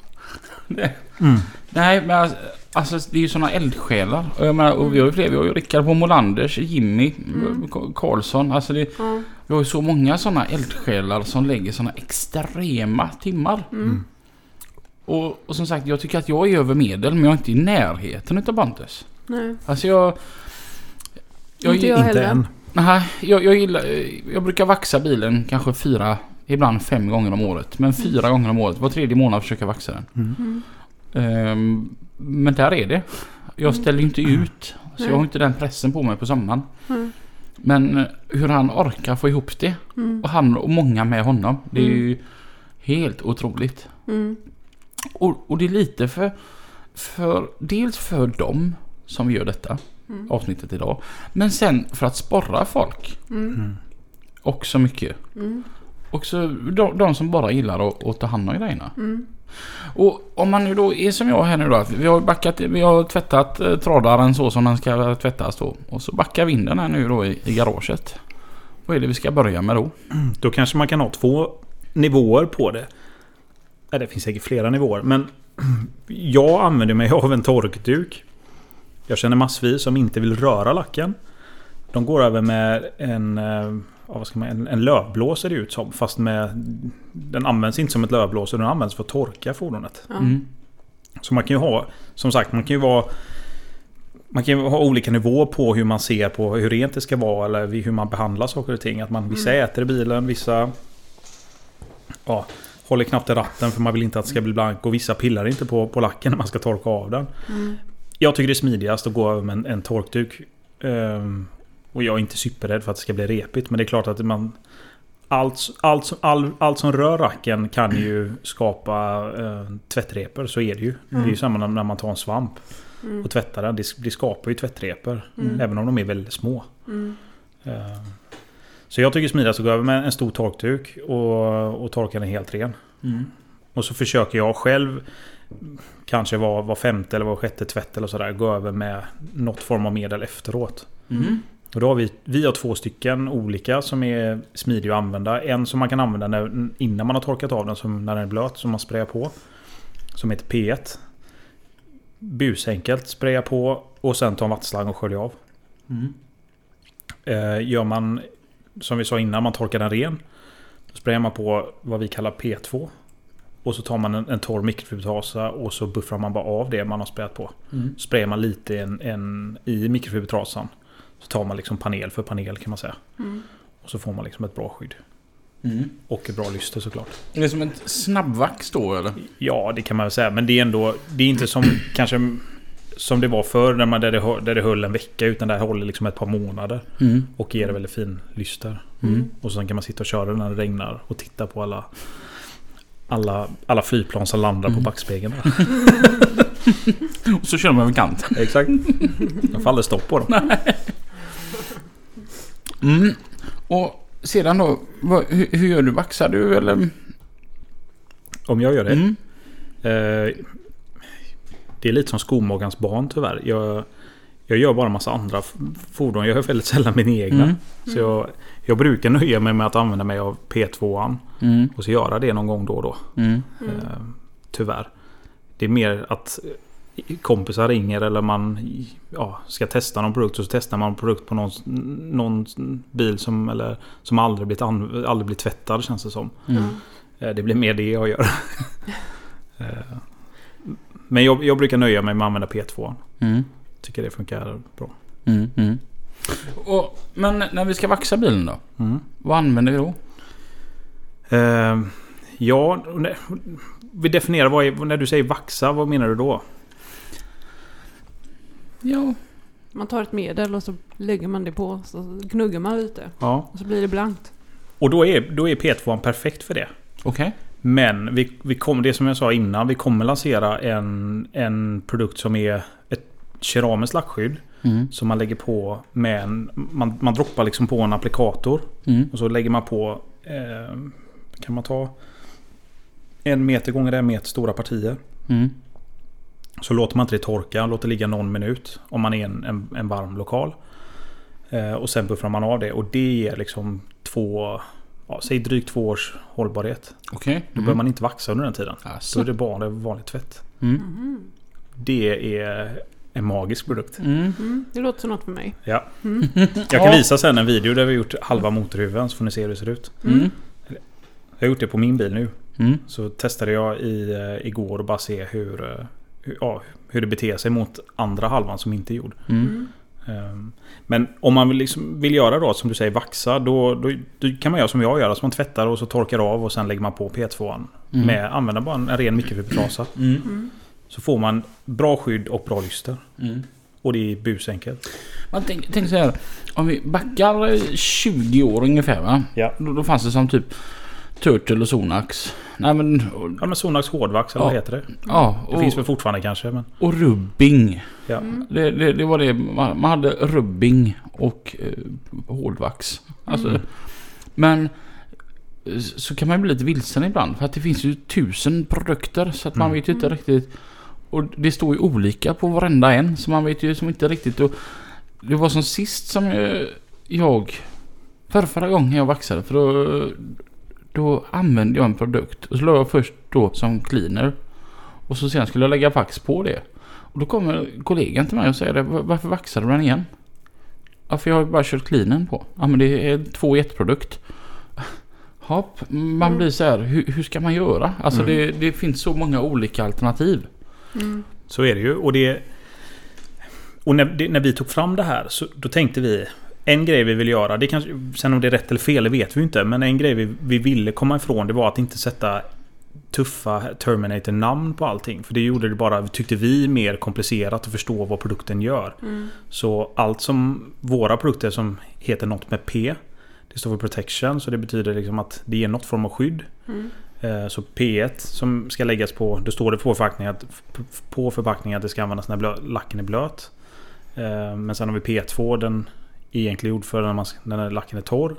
[laughs] Mm. Nej men alltså, alltså det är ju såna eldsjälar. Och, jag menar, och vi har ju fler. Vi har ju Rickard på Molanders, Jimmy Mm. Karlsson. Alltså det, Ja. vi har ju så många såna eldsjälar som lägger såna extrema timmar. Mm. Och, och som sagt, jag tycker att jag är över medel men jag är inte i närheten utav Pontus. Nej. Alltså jag... Jag, Inte jag Inte heller. än. Nej, jag, jag gillar... Jag brukar vaxa bilen kanske fyra, ibland fem gånger om året. Men fyra gånger om året. Var tredje månad försöker jag vaxa den. Mm. Ehm, men där är det. Jag Mm. ställer ju inte ut. Så jag har inte den pressen på mig på sommaren. Mm. Men eh, hur han orkar få ihop det. Mm. Och han och många med honom. Det är Mm. ju helt otroligt. Mm. Och, och det är lite för, för... Dels för dem som gör detta Mm. avsnittet idag. Men sen för att sporra folk. Mm. Mm. Också mycket. Och så de, de som bara gillar att, att ta hand om grejerna. Mm. Och om man nu då är som jag här nu då. att Vi har backat, vi har tvättat eh, tradaren så som den ska tvättas då. Och så backar vi in den här nu då i, i garaget. Vad är det vi ska börja med då? [clears throat] Då kanske man kan ha två nivåer på det. Ja, det finns säkert flera nivåer. Men [clears throat] jag använder mig av en torkduk. Jag känner massvis som inte vill röra lacken. De går över med en, eh, ja, vad ska man, en, en lövblås ser det ut som. Fast med, den används inte som ett lövblås. Den används för att torka fordonet. Mm. Så man kan ju ha, som sagt, man kan ju vara man kan ju ha olika nivåer på hur man ser på hur rent det ska vara eller hur man behandlar saker och ting. Att man, vissa äter i bilen, vissa ja, håller knappt i ratten för man vill inte att det ska bli blank och vissa pillar inte på, på lacken när man ska torka av den. Mm. Jag tycker det är smidigast att gå över med en, en torkduk. Ehm, och jag är inte superrädd för att det ska bli repigt men det är klart att man allt, allt, som- all, allt som rör racken kan ju skapa eh, tvättrepor, så är det ju. Det är ju samma när- man tar en svamp Mm. och tvättar den. Det, det skapar ju tvättrepor. Mm. Även om de är väldigt små. Mm. Eh, Så jag tycker smidigast att gå över med en stor torkduk och, och torka den helt ren. Mm. Och så försöker jag själv Kanske var, var femte eller var sjätte tvätt eller sådär Gå över med något form av medel efteråt. Mm. Och då har vi, vi har två stycken olika som är smidiga att använda. En som man kan använda när, innan man har torkat av den, som när den är blöt, som man sprayar på. Som heter P1. busenkelt. Spraya på och sen ta en vattslang och skölja av. Mm. Eh, gör man som vi sa innan, man torkar den ren. Då sprayar man på vad vi kallar P2. Och så tar man en, en torr mikrofibertrasa och så buffrar man bara av det man har sprayat på. Mm. Sprayar man lite en, en, i mikrofibertrasan. Så tar man liksom panel för panel kan man säga. Mm. Och så får man liksom ett bra skydd. Mm. Och ett bra lyster såklart. Är det som ett snabbvax då eller? Ja, det kan man väl säga. Men det är ändå... Det är inte som [clears throat] kanske... Som det var förr när man, där, det, där det höll en vecka. Utan det håller liksom ett par månader. Mm. Och ger väldigt fin lyster. Mm. Och sen kan man sitta och köra när det regnar. Och titta på alla... Alla, alla flygplan som landar på Mm. backspegeln. [laughs] Och så kör man över kant. Exakt. Då faller stopp på dem. [laughs] Mm. Och sedan då, vad, hur, hur gör du? Vaxar du eller? Om jag gör det. Mm. Eh, det är lite som skomagarens barn tyvärr. Jag, jag gör bara massa andra fordon. Jag gör väldigt sällan mina egna. Mm. Så jag, jag brukar nöja mig med att använda mig av P2an. Mm. Och så göra det någon gång då och då. Mm. Eh, tyvärr. Det är mer att kompisar ringer eller man ja, ska testa någon produkt. Så testar man en produkt på någon, någon bil som, eller, som aldrig, blivit aldrig blivit tvättad känns det som. Mm. Eh, Det blir mer det jag gör. [laughs] Eh, Men jag, jag brukar nöja mig med att använda P2. Mm. Tycker det funkar bra. Mm. Mm. Och, men när vi ska vaxa bilen då? Vad använder vi då? Eh, Ja, vi definierar vad är, när du säger vaxa, vad menar du då? Ja. Man tar ett medel och så lägger man det på. Så gnuggar man lite. Ja. Och så blir det blankt. Och då är, då är P2 perfekt för det. Okej. Men vi, vi kommer, det som jag sa innan, vi kommer lansera en, en produkt som är ett keramiskt lackskydd. Mm. Som man lägger på med en... Man, man droppar liksom på en applikator. Mm. Och så lägger man på... Eh, kan man ta en meter gånger en meter stora partier. Mm. Så låter man inte det torka, låter det ligga någon minut. Om man är en, en, en varm lokal. Eh, och sen buffrar man av det. Och det ger liksom två... Ja, säg drygt två års hållbarhet. Okej. Då Mm. behöver man inte vaxa under den tiden. Alltså. Då är det bara vanlig tvätt. Mm. Mhm. Det är en magisk produkt. Mm. Mm, det låter som något för mig. Ja. Mm. [laughs] Jag kan visa sen en video där vi gjort halva motorhuven så får ni se hur det ser ut. Mm. Jag har gjort det på min bil nu. Mm. Så testade jag i, eh, igår och bara se hur, eh, hur, ja, hur det beter sig mot andra halvan som inte är gjord. Mm. Ehm, Men om man vill, liksom, vill göra då som du säger vaxa då, då, då kan man göra som jag gör. Alltså man tvättar och så torkar av och sen lägger man på P2an. Mm. Med, använder bara en, en ren mikrofibertrasa. Mm. Mm. Så får man bra skydd och bra lyster. Mm. Och det är busenkelt. Man tänk, tänk så här. Om vi backar eh, 20 år ungefär va? Ja. Då, då fanns det som typ Turtle och Sonax. Nej men... Och, Ja men Sonax hårdvax eller Ja. vad heter det? ja, Det och, finns väl fortfarande kanske men... och rubbing. Ja. Mm. Det, det, det var det. Man, hade rubbing och eh, hårdvax. Alltså, Mm. Men så kan man bli lite vilsen ibland. För att det finns ju tusen produkter. Så att man Mm. vet ju inte riktigt. Och det står ju olika på varenda en. Så man vet ju som inte riktigt. Och det var som sist som eh, jag... Förra, förra gången jag vaxade. För då, då använde jag en produkt. Och så la jag först då som cleaner. Och så sen skulle jag lägga vax på det. Och då kommer kollegan till mig och säger det, "Va- varför vaxar du den igen? Ja, för jag har ju bara kört cleanen på. Ja, men det är två i ett produkt. [laughs] Hopp, man Mm. blir så här, hur, hur ska man göra? Alltså Mm. det, det finns så många olika alternativ. Mm. Så är det ju. Och, det, och när, det, när vi tog fram det här så då tänkte vi en grej vi vill göra, det kanske, sen om det är rätt eller fel det vet vi inte. Men en grej vi, vi ville komma ifrån det var att inte sätta tuffa Terminator-namn på allting. För det gjorde det bara, tyckte vi, mer komplicerat att förstå vad produkten gör. Mm. Så allt som våra produkter som heter något med P. Det står för protection så det betyder liksom att det ger något form av skydd. Mm. Eh, Så P1 som ska läggas på, det står det på förpackningen att, på förpackningen att det ska användas när lacken är blöt. Eh, Men sen har vi P2, den egentligen gjord för när, man, när lacken är torr.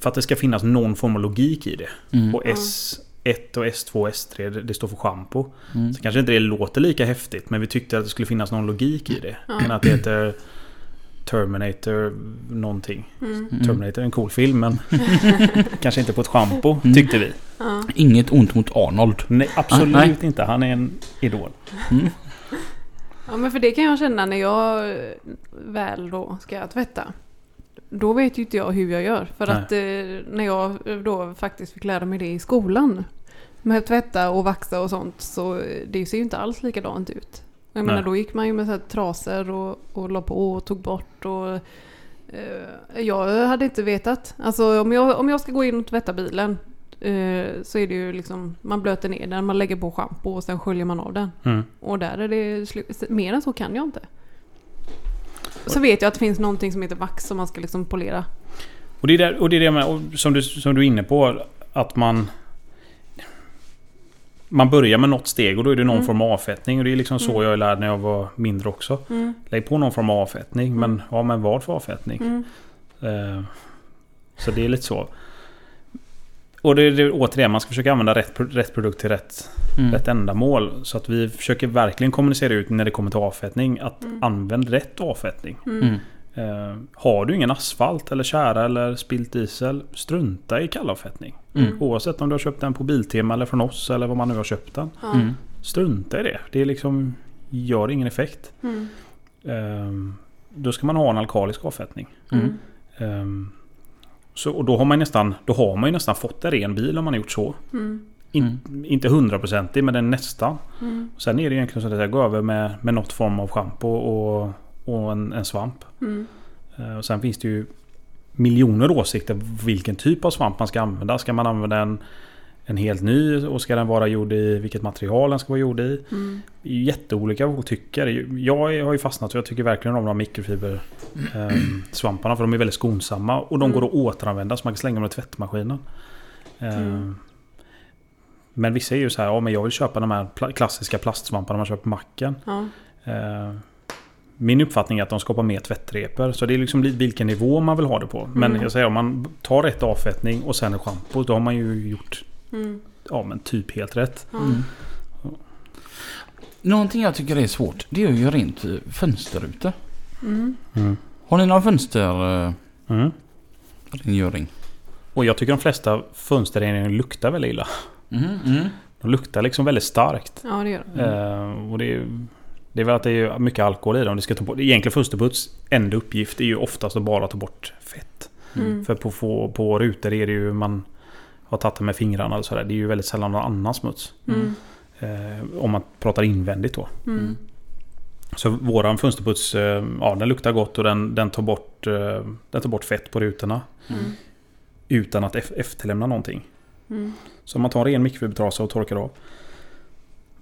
För att det ska finnas någon form av logik i det. Mm. Och S1 och S2 och S3 det, det står för schampo. Mm. Så kanske inte det låter lika häftigt men vi tyckte att det skulle finnas någon logik i det. Ja. Men att det heter Terminator någonting. Mm. Mm. Terminator är en cool film men [laughs] kanske inte på ett schampo Mm. tyckte vi. Inget ont mot Arnold. Nej, absolut Ah, nej. inte. Han är en idol. Ja men för det kan jag känna när jag väl då ska tvätta. Då vet ju inte jag hur jag gör. För Nej. att eh, när jag då faktiskt fick lära mig det i skolan. Med att tvätta och vaxa och sånt så det ser ju inte alls likadant ut. Jag menar Nej. då gick man ju med så här trasor och, och la på och tog bort och eh, jag hade inte vetat. Alltså om jag, om jag ska gå in och tvätta bilen eh, så är det ju liksom man blöter ner den, man lägger på schampo och sen sköljer man av den. Mm. Och där är det slut. Mer än så kan jag inte. Så vet jag att det finns någonting som heter vax som man ska liksom polera. Och det är, där, och det, är det med, som, du, som du är inne på, att man... Man börjar med något steg och då är det någon Mm. form av avfettning. Och det är liksom så Mm. jag lärde när jag var mindre också. Mm. Lägg på någon form av avfettning, men ja, men vad för avfettning? Mm. Eh, så det är lite så. Och det är det, återigen, man ska försöka använda rätt, rätt produkt till rätt, Mm. rätt ändamål. Så att vi försöker verkligen kommunicera ut när det kommer till avfettning. Att Mm. använd rätt avfettning. Mm. Mm. Eh, har du ingen asfalt eller kära eller spilt diesel, strunta i kallavfettning. Mm. Oavsett om du har köpt den på Biltema eller från oss eller vad man nu har köpt den. Mm. Strunta i det. Det är liksom, gör ingen effekt. Mm. Eh, då ska man ha en alkalisk avfettning. Mm. Så, och då har, man nästan, då har man ju nästan fått en ren bil om man har gjort så. Mm. In, Inte hundraprocentig men den nästan. Mm. Sen är det egentligen så att jag går över med, med något form av schampo och, och en, en svamp. Mm. Eh, Och sen finns det ju miljoner åsikter vilken typ av svamp man ska använda. Ska man använda en, en helt ny och ska den vara gjord i vilket material den ska vara gjord i? Mm. Det är jätteolika vad folk tycker. Jag har ju fastnat och jag tycker verkligen om de här mikrofiber ehm, svamparna för de är väldigt skonsamma och de Mm. går att återanvända så man kan slänga dem i tvättmaskinen. Ehm, Mm. Men vissa är ju så här, ja men jag vill köpa de här klassiska plastsvamparna man köper på macken. Ja. Ehm, Min uppfattning är att de skapar mer tvättrepor. Så det är liksom vilken nivå man vill ha det på. Men Mm. jag säger om man tar rätt avfettning och sen en schampo. Då har man ju gjort Mm. ja, men typ helt rätt. Mm. Någonting jag tycker är svårt, det är att göra rent eh, fönsterrutor. Mm. Har ni någon fönsterrengöring? Mm. Och jag tycker de flesta fönsterrengöringar luktar väldigt illa. Mm. Mm. De luktar liksom väldigt starkt. ja, det gör det. Eh, och det är, det är väl att det är mycket alkohol i dem. Det ska ta bort, egentligen fönsterputs enda uppgift är ju oftast att bara ta bort fett. Mm. För på, på, på rutor är det ju man har tagit det med fingrarna och sådär. Det är ju väldigt sällan någon annan smuts. Mm. Eh, om man pratar invändigt då. Mm. Så våran fönsterputs, eh, ja den luktar gott och den, den, tar bort, eh, den tar bort fett på rutorna. Mm. Utan att ef- efterlämna någonting. Mm. Så man tar en ren mikrofibertrasa och torkar av.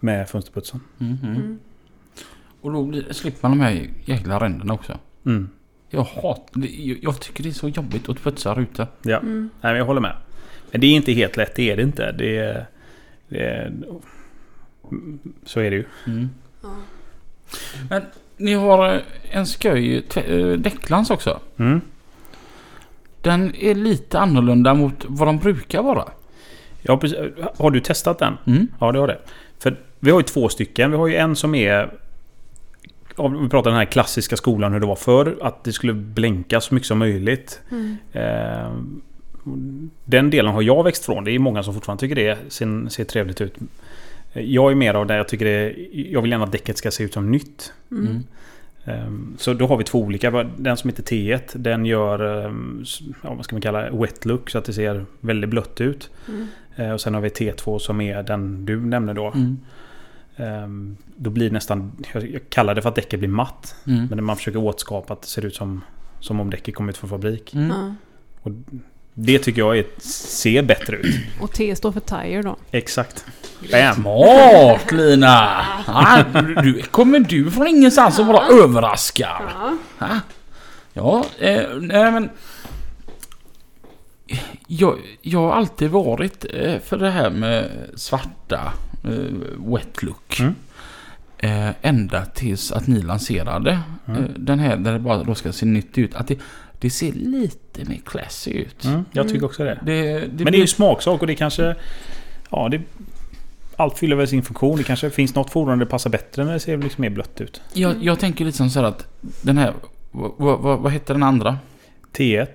Med fönsterputsen. Mm. Mm. Mm. Och då blir, slipper man de här jäkla ränderna också. Mm. Jag hatar jag, jag tycker det är så jobbigt att putsa rutor. Ja, Mm. Nej, men jag håller med. Men det är inte helt lätt, det är det inte. Det är, det är, så är det ju. Mm. Ja. Men ni har en sköj tv- eh, däcklans också. Mm. Den är lite annorlunda mot vad de brukar vara. Ja, precis. Har du testat den? Mm. Ja, det har det. För vi har ju två stycken. Vi har ju en som är... Om vi pratar den här klassiska skolan hur det var förr. Att det skulle blänka så mycket som möjligt. Mm. Eh, den delen har jag växt från. Det är många som fortfarande tycker det ser, ser trevligt ut. Jag är mer av det jag tycker det, Jag vill gärna att däcket ska se ut som nytt. Mm. Mm. Ehm, Så då har vi två olika. Den som heter T1 den gör ehm, ja, vad ska man kalla det, wet look så att det ser väldigt blött ut. Mm. Eh, Och sen har vi T2 som är den du nämnde då. Mm. Ehm, Då blir det nästan, jag kallar det för att däcket blir matt. Mm. Men när man försöker återskapa att det ser ut som, som om däcket kommer ut från fabrik. Mm. Det tycker jag är, ser bättre ut. Och T står för tire då. Exakt. Bam! Smart Lina! Ja, du, du, kommer du från ingenstans och bara överraskar? Ja. Ha? Ja, eh, nej men... Jag, jag har alltid varit eh, för det här med svarta eh, wet look. Mm. Eh, ända tills att ni lanserade Mm. eh, den här där det bara då ska se nytt ut. Att det, det ser lite mer classy ut. Mm, jag tycker också det. Det, det Men det är ju smaksak och det kanske... Ja, det... Allt fyller väl sin funktion. Det kanske finns något fordon där det passar bättre när det ser liksom mer blött ut. jag, jag tänker lite som så här att den här... Vad, vad, vad heter den andra? T1.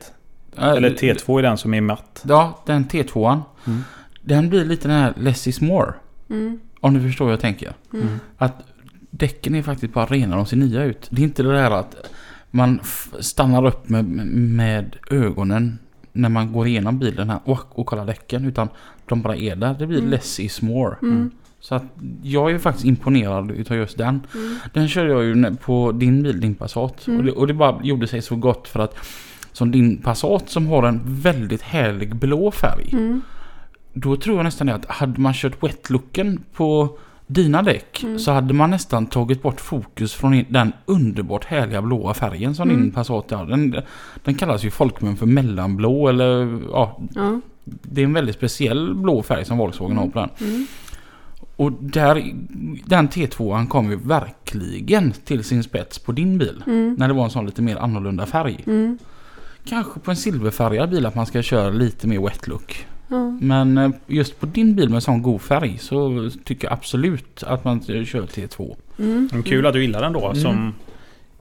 Eh, Eller T2 är den som är matt. Ja, den T2an. Mm. Den blir lite den här less is more. Mm. Om du förstår vad jag tänker. Mm. Att däcken är faktiskt bara rena, de ser nya ut. Det är inte det där att man stannar upp med, med ögonen när man går igenom bilen här och, och kollar däcken. Utan de bara är där. Det blir Mm. less is more. Mm. Så att jag är faktiskt imponerad utav just den. Mm. Den körde jag ju på din bil, din Passat. Mm. Och, det, och det bara gjorde sig så gott för att som din Passat som har en väldigt härlig blå färg. Mm. Då tror jag nästan det att hade man kört wet-looken på dina däck Mm. så hade man nästan tagit bort fokus från den underbart härliga blåa färgen som Mm. din Passat har. Den, den kallas ju folkmun för mellanblå eller ja, Ja. det är en väldigt speciell blå färg som Volkswagen har på den. Mm. Och där, den T2an kom ju verkligen till sin spets på din bil. Mm. När det var en sån lite mer annorlunda färg. Mm. Kanske på en silverfärgad bil att man ska köra lite mer wet look. Ja. Men eh, just på din bil med sån god färg så tycker jag absolut att man kör T2. Mm. Men kul att du gillar den då. Mm. Som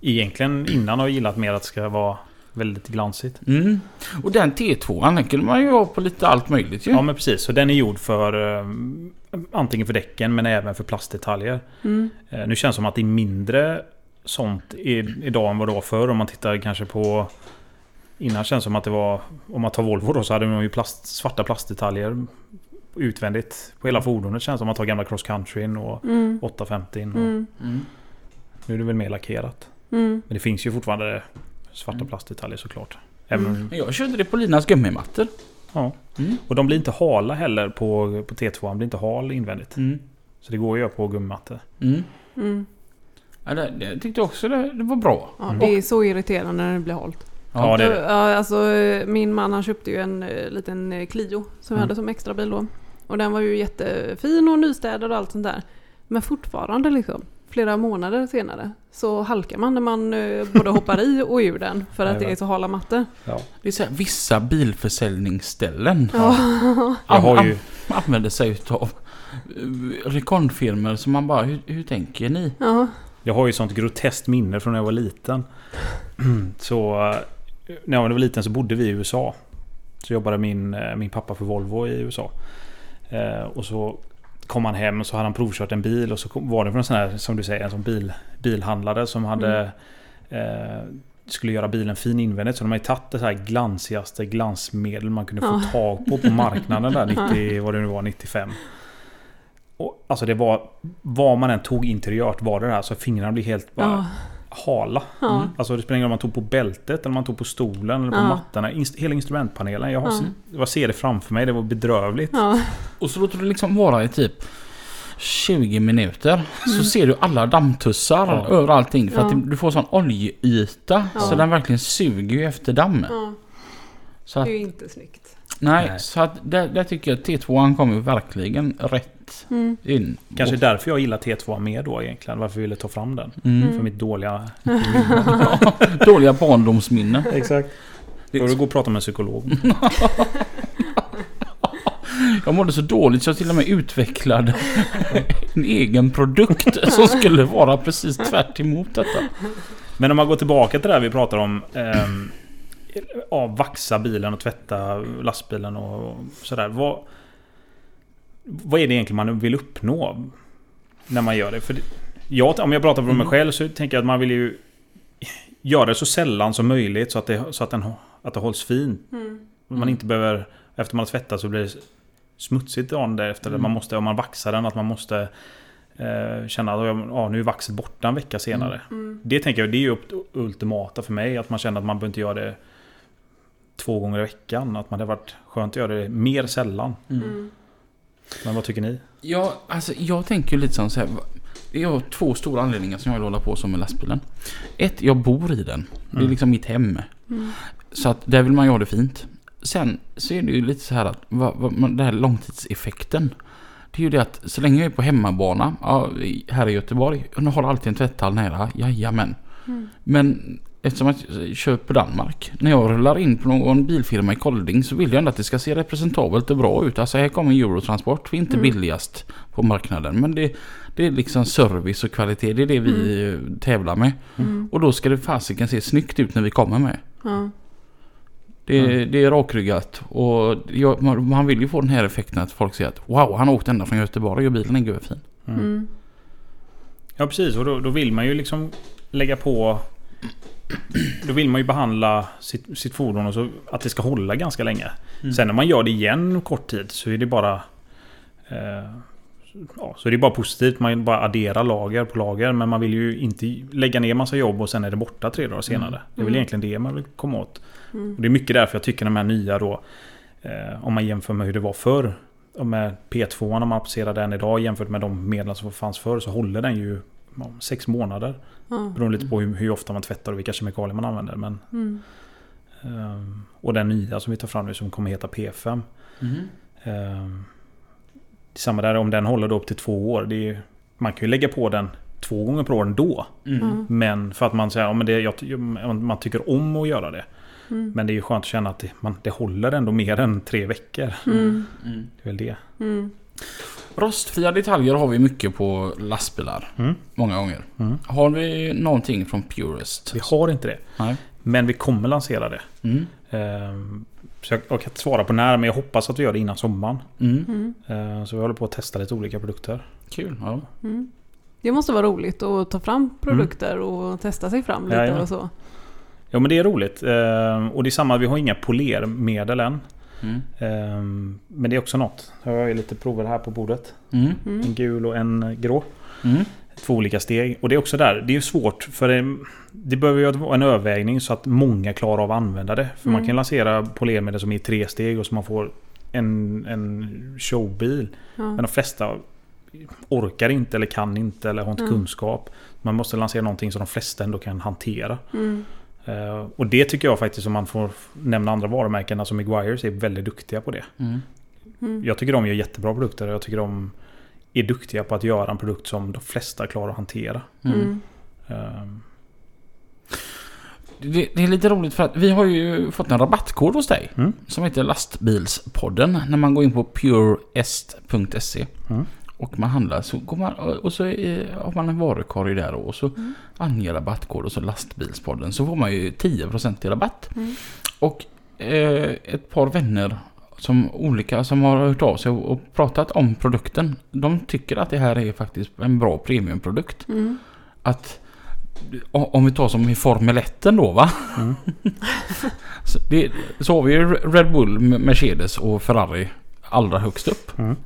egentligen innan har gillat mer att det ska vara väldigt glansigt. Mm. Och den T2an den kunde man ju ha på lite allt möjligt ju. Ja men precis. Så den är gjord för eh, antingen för däcken men även för plastdetaljer. Mm. Eh, nu känns det som att det är mindre sånt i, idag än vad det var förr. Om man tittar kanske på... Innan känns det som att det var... Om man tar Volvo då så hade de ju plast, svarta plastdetaljer utvändigt på hela fordonet. Känns som att man tar gamla cross countryn och Mm. 850. Och, Mm. Mm. Nu är det väl mer lackerat. Mm. Men det finns ju fortfarande svarta Mm. plastdetaljer såklart. Även, Mm. Men Jag körde det på Linas gummimattor. ja. Mm. Och de blir inte hala heller på, på T2. De blir inte hal invändigt. Mm. Så det går att göra på gummimattor. Mm. Mm. Ja, det, det jag tyckte också det, det var bra. Ja, det är så irriterande när det blir halt. Ja, det är det. Ja, alltså, min man han köpte ju en eh, liten eh, Clio som vi Mm. hade som extra bil då. Och den var ju jättefin och nystädad och allt sånt där. Men fortfarande liksom, flera månader senare, så halkar man när man eh, både hoppar i och ur den. För att det är så hala mattor. Ja. Det är så här, vissa bilförsäljningsställen Ja. Jag har ju... använder sig utav rekordfirmor som man bara, hur, hur tänker ni? ja. Jag har ju sånt groteskt minne från när jag var liten. [clears throat] Så när jag var liten så bodde vi i USA. Så jobbade min, eh, min pappa för Volvo i USA. Eh, Och så kom han hem och så hade han provkört en bil och så kom, var det från en sån här, som du säger, en sån bil, bilhandlare som hade eh, skulle göra bilen fin invändigt. Så de har ju tagit det så här glansigaste glansmedel man kunde Ja. få tag på på marknaden där [laughs] 90, vad det nu var, 95. Och, alltså det var, vad man än tog interiört var det där så fingrarna blev helt bara Ja. Hala. Ja. Mm. Alltså det spelar ingen roll om man tog på bältet eller om man tog på stolen eller på Ja. mattorna. Inst- hela instrumentpanelen. Jag, har, Ja. jag ser det framför mig. Det var bedrövligt. Ja. Och så låter det liksom vara i typ 20 minuter. Så Mm. ser du alla dammtussar Ja. över allting. För att du får sån oljeyta. Ja. Så den verkligen suger ju efter damm. ja. Så Det att, är ju inte snyggt. nej, Nej. så att där, där tycker jag att T2an kommer verkligen rätt Mm. in. Kanske därför jag gillar T2 mer då egentligen. Varför jag ville ta fram den. Mm. Mm. För mitt dåliga... [laughs] Dåliga barndomsminne. [laughs] Exakt. Då får du gå och prata med en psykolog. [laughs] Jag mådde så dåligt så jag till och med utvecklade en egen produkt som skulle vara precis tvärt emot detta. Men om man går tillbaka till det här vi pratar om. ehm, ja, vaxa bilen och tvätta lastbilen och sådär. Vad, vad är det egentligen man vill uppnå? När man gör det? För det, jag, om jag pratar för mig Mm. själv så tänker jag att man vill ju göra det så sällan som möjligt så att det, så att den, att det hålls fint. Mm. Man inte behöver, efter man har tvättat så blir det smutsigt dagen därefter. Mm. Man måste, om man vaxar den, att man måste eh, känna att ja, nu är vaxet borta en vecka senare. Mm. Det tänker jag, det är ju ultimata för mig. Att man känner att man behöver inte göra det två gånger i veckan. Att man hade varit skönt att göra det mer sällan. Mm. Men vad tycker ni? Ja, alltså jag tänker ju lite som så här. Jag har två stora anledningar som jag vill hålla på som med lastbilen. Ett, jag bor i den. Det är Mm. liksom mitt hem. Mm. Så att där vill man ju ha det fint. Sen så är det ju lite så här att vad, vad, den här långtidseffekten. Det är ju det att så länge jag är på hemmabana ja, här i Göteborg. Jag har alltid en tvätthall nära. Jajamän. Mm. Men eftersom jag kör på Danmark. När jag rullar in på någon bilfirma i Kolding så vill jag ändå att det ska se representabelt och bra ut. Alltså här kommer Eurotransport. Vi är inte Mm. billigast på marknaden. Men det, det är liksom service och kvalitet. Det är det vi eh, tävlar med. Mm. Och då ska det fasiken se snyggt ut när vi kommer med. Ja. Det, Mm. det är rakryggat. Och jag, man, man vill ju få den här effekten att folk säger att wow, han har åkt ända från Göteborg och bilen är görfin. Mm. Mm. Ja precis och då, då vill man ju liksom lägga på... Då vill man ju behandla sitt, sitt fordon och så att det ska hålla ganska länge. Mm. Sen när man gör det igen kort tid så är det bara... Eh, ja, så är det bara positivt. Man bara adderar lager på lager. Men man vill ju inte lägga ner massa jobb och sen är det borta tre dagar senare. Mm. Det är väl Mm. egentligen det man vill komma åt. Mm. Och det är mycket därför jag tycker de här nya då... Eh, om man jämför med hur det var förr. Och med P2 om man applicerar den idag jämfört med de medel som fanns förr så håller den ju ja, sex månader. Ja. Beroende lite på hur, hur ofta man tvättar och vilka kemikalier man använder. Men, Mm. ehm, och den nya som vi tar fram nu som kommer heta P5. Mm. ehm, samma där om den håller då upp till två år. Det är, ju- man kan ju lägga på den två gånger per år ändå. Mm. Men för att man säger ja, men det, jag, man tycker om att göra det. Mm. Men det är ju skönt att känna att det, man, det håller ändå mer än tre veckor. Mm. Mm. Det är väl det. Rostfria detaljer har vi mycket på lastbilar. Mm. Många gånger. Mm. Har vi någonting från Purest? Vi har inte det. Nej. Men vi kommer lansera det. Mm. Ehm, Så jag, jag kan inte svara på när, men jag hoppas att vi gör det innan sommaren. Mm. Mm. Ehm, Så vi håller på att testa lite olika produkter. Kul. Ja. Mm. Det måste vara roligt att ta fram produkter och testa sig fram lite Jajamän. och så. Ja men det är roligt. Ehm, Och det är samma, vi har inga polermedel än. Mm. Ehm, Men det är också något. Jag har ju lite prover här på bordet. Mm. Mm. En gul och en grå. Mm. Två olika steg. Och det är också där, det är svårt för det, det behöver ju vara en övervägning så att många klarar av att använda det. För man Mm. kan lansera polermedel som är i tre steg och så man får en, en showbil. Ja. Men de flesta orkar inte eller kan inte eller har inte Mm. kunskap. Man måste lansera någonting som de flesta ändå kan hantera. Mm. Eh, och det tycker jag faktiskt, om man får nämna andra varumärken, alltså Meguiars är väldigt duktiga på det. Mm. Mm. Jag tycker de gör jättebra produkter och jag tycker de är duktiga på att göra en produkt som de flesta klarar att hantera. Mm. Eh, Det, det är lite roligt för att vi har ju fått en rabattkod hos dig. Mm. Som heter Lastbilspodden. När man går in på pureest.se. Och man handlar så går man och så är, har man en varukorg där och så Mm. anger rabattkod och så lastbilspodden. Så får man ju 10% i rabatt. Mm. Och eh, ett par vänner som olika som har hört av sig och, och pratat om produkten. De tycker att det här är faktiskt en bra premiumprodukt. Mm. Att om vi tar som i Formel 1 då va? Mm. [laughs] så, det, så har vi ju Red Bull, Mercedes och Ferrari allra högst upp. Mm.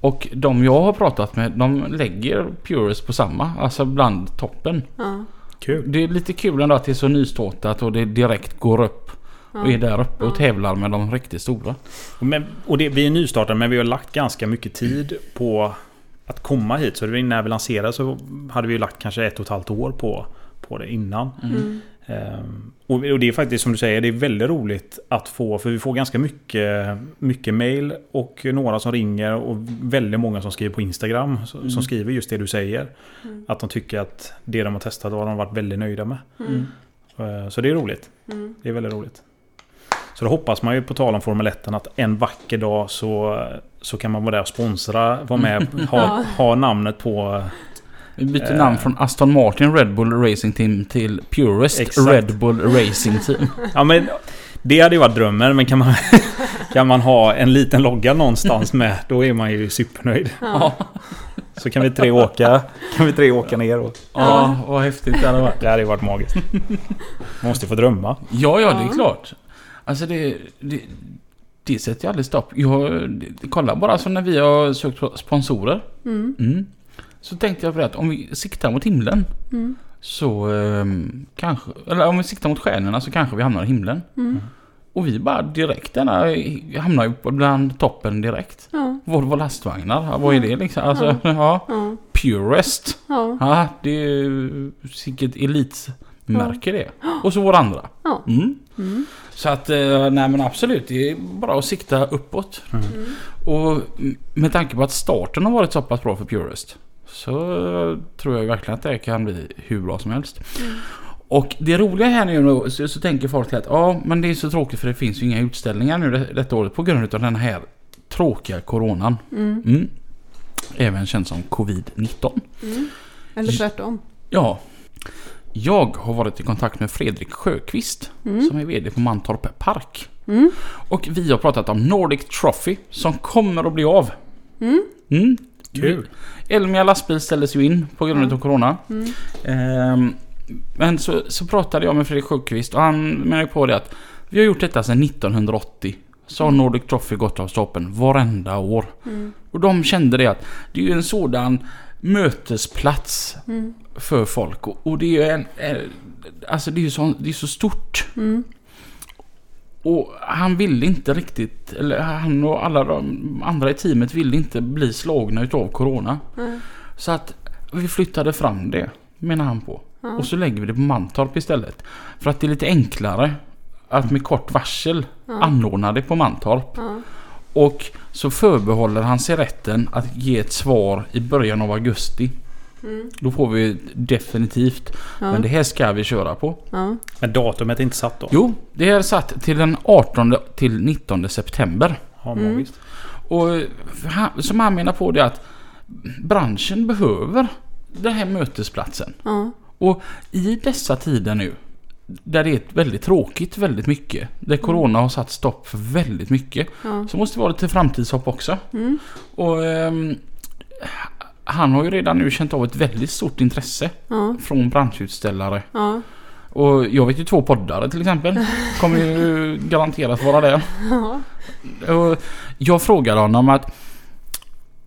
Och de jag har pratat med de lägger Purist på samma, alltså bland toppen. Ja. Kul. Det är lite kul ändå att det är så nystartat och det direkt går upp och är där uppe och tävlar med de riktigt stora. Men, och det, vi är nystartade men vi har lagt ganska mycket tid på att komma hit. Så när vi lanserade så hade vi lagt kanske ett och ett halvt år på, på det innan. Mm. Ehm, och, det är faktiskt som du säger, det är väldigt roligt att få, för vi får ganska mycket, mycket mail och några som ringer och väldigt många som skriver på Instagram. Som, Mm. som skriver just det du säger. Mm. Att de tycker att det de har testat har de varit väldigt nöjda med. Mm. Ehm, så det är roligt. Mm. Det är väldigt roligt. Så då hoppas man ju på tal om Formel 1 att en vacker dag så, så kan man vara där och sponsra, vara med, [laughs] ha, ha namnet på... Vi byter Eh. namn från Aston Martin Red Bull Racing Team till Purest Exakt. Red Bull Racing Team. [laughs] Ja men det hade ju varit drömmen men kan man, [laughs] kan man ha en liten logga någonstans med då är man ju supernöjd. Ja. Så kan vi tre åka, kan vi tre åka ner och... Ja, vad häftigt det hade varit. Det hade ju varit magiskt. Man måste få drömma. Ja, ja, det är Ja. klart. Alltså det, det, det sätter ju aldrig stopp. Jag, det, kolla bara så när vi har sökt på sponsorer. Mm. Mm. Så tänkte jag på det att om vi siktar mot himlen Mm. så ehm, kanske, eller om vi siktar mot stjärnorna så kanske vi hamnar i himlen. Mm. Och vi bara direkt denna, hamnar ju bland toppen direkt. Ja. Volvo lastvagnar, vad är det liksom? Alltså, [laughs] ja. Ja. Purest. Ja. Ja, det är ju vilket elitmärke det. Och så våra andra. Ja. Mm. Mm. Så att, eh, nej men absolut, det är bara att sikta uppåt. Mm. Och med tanke på att starten har varit så pass bra för Purest. Så tror jag verkligen att det kan bli hur bra som helst. Mm. Och det roliga här nu då, så, så tänker folk att ja men det är så tråkigt för det finns ju inga utställningar nu det, detta året på grund av den här tråkiga coronan. Mm. Mm. Även känd som covid-19. Mm. Eller tvärtom. Ja. Jag har varit i kontakt med Fredrik Sjöqvist Mm. som är VD på Mantorp Park. Mm. Och vi har pratat om Nordic Trophy som kommer att bli av. Mm. Mm. Kul. Elmia lastbil ställdes ju in på grund Ja. av Corona. Mm. Ehm, men så, så pratade jag med Fredrik Sjöqvist och han menar ju på det att vi har gjort detta sedan 1980. Så har Nordic Trophy gått av stapeln varenda år. Mm. Och de kände det att det är ju en sådan mötesplats Mm. för folk. Och, och det är ju en, alltså det är ju så, det är så stort. Mm. Och han ville inte riktigt, eller han och alla de andra i teamet ville inte bli slagna utav Corona. Nej. Så att vi flyttade fram det, menar han på. Ja. Och så lägger vi det på Mantorp istället. För att det är lite enklare att med kort varsel Ja. anordna det på Mantorp. Och så förbehåller han sig rätten att ge ett svar i början av augusti. Mm. Då får vi definitivt. Ja. Men det här ska vi köra på. Ja. Men datumet är inte satt då? Jo, det är satt till den 18 till 19 september. Ja, Mm. Och han, som han menar på det att branschen behöver den här mötesplatsen. Ja. Och i dessa tider nu där det är väldigt tråkigt väldigt mycket. Där Corona har satt stopp för väldigt mycket. Ja. Så måste det vara lite framtidshopp också. Mm. Och ehm, han har ju redan nu känt av ett väldigt stort intresse Ja. från branschutställare. Ja. Och jag vet ju två poddare till exempel. Kommer ju garanterat vara där. Ja. Och jag frågade honom att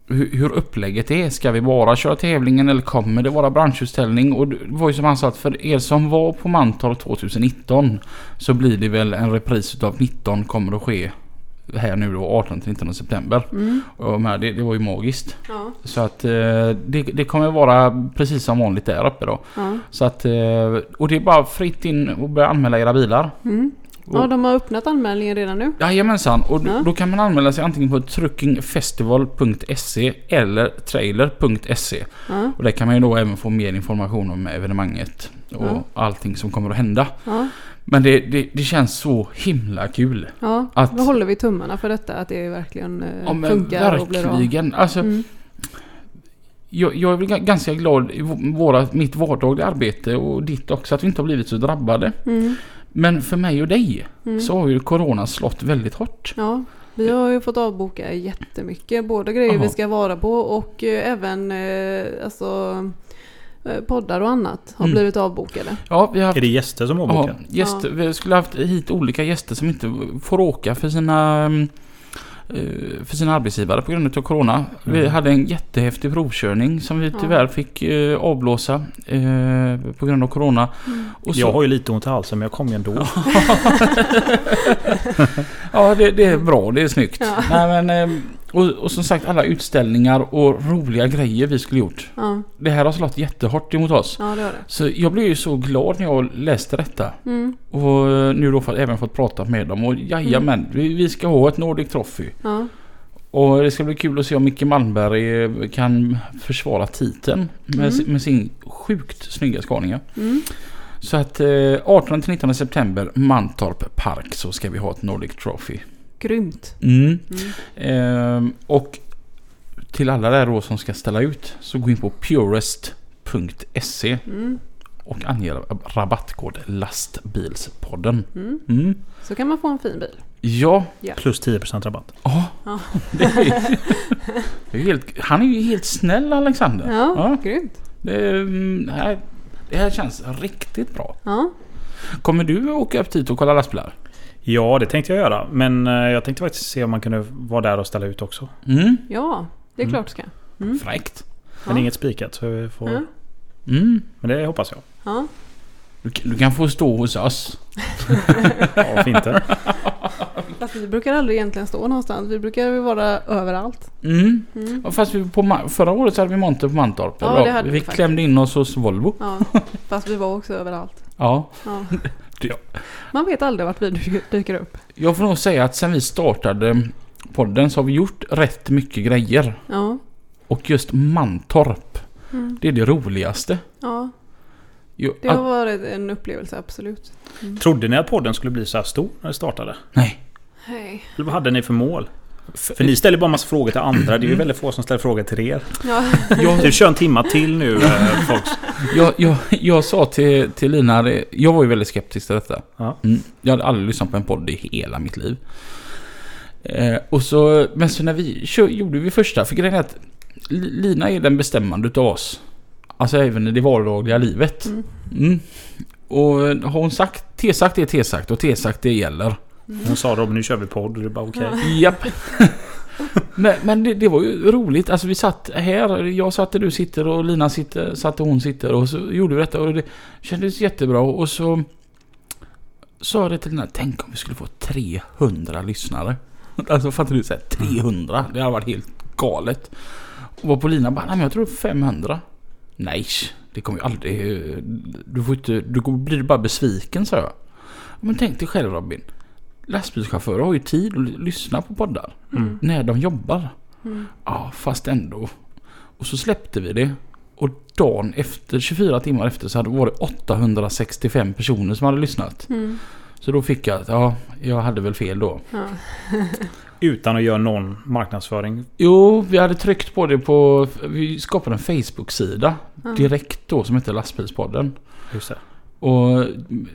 hur, hur upplägget är. Ska vi bara köra tävlingen eller kommer det vara branschutställning? Och det var ju som han sa att för er som var på Mantorp 2019 så blir det väl en repris utav 19 kommer att ske här nu då 18-19 september. Mm. Och med det, det var ju magiskt. Ja. Så att eh, det, det kommer vara precis som vanligt där uppe då. Ja. Så att, eh, och det är bara fritt in och börja anmäla era bilar. Mm. Ja, de har öppnat anmälningen redan nu. Jajamensan, och Ja. då, då kan man anmäla sig antingen på truckingfestival.se eller trailer.se. Ja. Och där kan man ju då även få mer information om evenemanget och Ja. allting som kommer att hända. Ja. Men det, det, det känns så himla kul. Ja, Att- då håller vi tummarna för detta. Att det verkligen eh, Ja men funkar och blir bra. verkligen. Alltså, Mm. jag, jag är väl ga- ganska glad i våra, mitt vardagliga arbete och ditt också att vi inte har blivit så drabbade. Mm. Men för mig och dig Mm. så har ju Corona slått väldigt hårt. Ja, vi har ju fått avboka jättemycket. Både grejer Jaha. vi ska vara på och eh, även eh, alltså, poddar och annat har Mm. blivit avbokade. Ja, vi har haft Är det gäster som Ja, avbokar? gäster, vi skulle haft hit olika gäster som inte får åka för sina mm, eh, för sina arbetsgivare på grund av Corona. Vi Mm. hade en jättehäftig provkörning som vi Ja. tyvärr fick eh, avblåsa eh, på grund av Corona. Mm. Och så, Jag har ju lite ont i halsen men jag kom ju ändå. Ja, [laughs] det, det är bra. Det är snyggt. Ja. Nej, men, eh, och, och som sagt alla utställningar och roliga grejer vi skulle gjort. Ja, Det här har slått jättehårt emot oss. ja det det. Så jag blev ju så glad när jag läste detta. Mm. Och nu då för, även fått prata med dem. Och jajamän, vi, vi ska ha ett Nordic Trophy. Ja, Och det ska bli kul att se om Micke Malmberg eh, kan försvara titeln med, Mm. med sin sjukt snygga Scania. mm. Så att eh, 18-19 september Mantorp Park så ska vi ha ett Nordic Trophy. Grymt. Mm. Mm. Ehm, och till alla där då som ska ställa ut så gå in på purest.se Mm. och ange rabattkod lastbilspodden. Mm. Mm. Så kan man få en fin bil. Ja, Plus 10% rabatt. Ja, Ja. [laughs] det är, det är helt, han är ju helt snäll Alexander. Ja, Ja. grymt. Det, är, mm, det, här, det här känns riktigt bra. Ja. Kommer du åka upp dit och kolla lastbilar? Ja, det tänkte jag göra. Men eh, jag tänkte faktiskt se om man kunde vara där och ställa ut också. Mm. ja, det är Mm. klart ska. Mm. Fräckt. Men Ja. inget spikat. Så vi får... Ja. Mm. Men det hoppas jag. Ja. Du, du kan få stå hos oss. [laughs] Ja, varför inte? Fast vi brukar aldrig egentligen stå någonstans. Vi brukar ju vara överallt. Mm. Mm. Fast vi på, förra året så hade vi monter på Mantorp. Ja, Bra. det hade vi vi klämde in oss hos Volvo. Ja, fast vi var också överallt. Ja. Ja. Ja. Man vet aldrig vart vi dy- dyker upp. Jag får nog säga att sen vi startade podden så har vi gjort rätt mycket grejer. Ja. Och just Mantorp, Mm. det är det roligaste. Ja, det har varit en upplevelse absolut. Trodde ni att podden skulle bli så här stor när det startade? nej. Eller vad hade ni för mål? För ni ställer bara massa frågor till andra. Det är ju väldigt få som ställer frågor till er. Ja. Jag, Du kör en timma till nu, eh, folks. jag, jag, jag sa till, till Lina, jag var ju väldigt skeptisk till detta. Ja. Mm, jag hade aldrig lyssnat på en podd i hela mitt liv. Eh, och så, men så när vi kör, gjorde vi första, för grejen är att Li- Lina är den bestämmande utav oss. Alltså även i det vardagliga livet. Mm. Mm. Och har hon sagt T-sagt är T-sagt och T-sagt det gäller. Hon sa Robin nu kör vi podd. Och det bara okej. Japp. [laughs] men men det, det var ju roligt. Alltså vi satt här. Jag satt där du sitter och Lina sitter, satt där hon sitter. Och så gjorde vi detta och det kändes jättebra. Och så sa jag det till Lina. Tänk om vi skulle få 300 lyssnare. [laughs] Alltså fattar du? Så här, 300. Det hade varit helt galet. Och var på Lina bara, nej men jag tror 500. Nej, det kommer ju aldrig... Du får inte... Du kommer bli bara besviken sa jag. Men tänk dig själv Robin. Lastbilschaufförer har ju tid att lyssna på poddar. Mm. När de jobbar. Mm. Ja, fast ändå. Och så släppte vi det. Och dagen efter, 24 timmar efter, så hade det varit 865 personer som hade lyssnat. Mm. Så då fick jag att, ja, jag hade väl fel då. Ja. [laughs] Utan att göra någon marknadsföring. Jo, vi hade tryckt på det på... Vi skapade en Facebook-sida Ja. direkt då som heter Lastbilspodden. Just det. Och,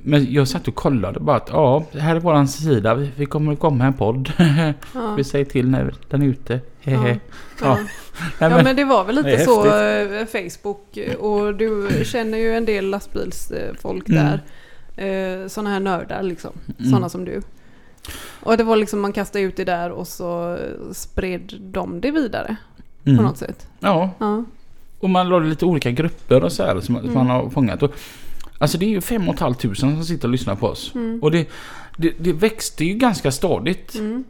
men jag satt och kollade bara att ja, här är våran sida. Vi, vi kommer att komma en podd. [laughs] Ja. vi säger till när den är ute. Ja. [laughs] Ja. Ja. Ja men, det var väl lite så eh, Facebook eh, och du känner ju en del lastbilsfolk Mm. där. Eh, Sådana här nördar liksom. Mm. Sådana som du. Och det var liksom man kastade ut det där och så spred de det vidare på mm. något sätt. Ja, Ja. och man la det i lite olika grupper och så här som, som Mm. man har fångat. Och, alltså det är ju fem och ett halvt tusen som sitter och lyssnar på oss. Mm. Och det, det, det växte ju ganska stadigt. Mm.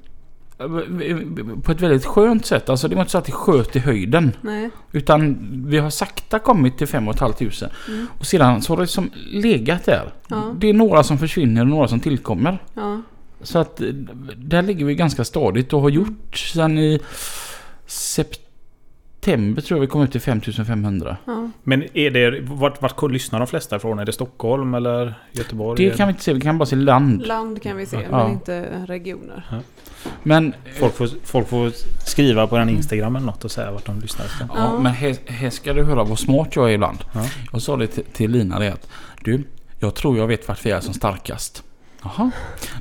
På ett väldigt skönt sätt. Alltså det var inte så att det sköt i höjden. Nej. Utan vi har sakta kommit till 5 500. Mm. Och sedan så har det som legat där. Ja. Det är några som försvinner och några som tillkommer. Ja. Så att eh, där ligger vi ganska stadigt och har gjort sedan i september tror jag vi kom upp till 5500. Ja. Men är det... Vart, vart lyssnar de flesta ifrån? Är det Stockholm eller Göteborg? Det kan vi inte se, vi kan bara se land. Land kan vi se, Ja. men inte regioner. Men, Folk får, folk får skriva på den Instagram eller något och säga vart de lyssnar efter. ja, Ja. men här, här ska du höra vad smart jag är ibland. Ja. Jag sa det till, till Lina det att du, jag tror jag vet vart vi är som starkast. Jaha.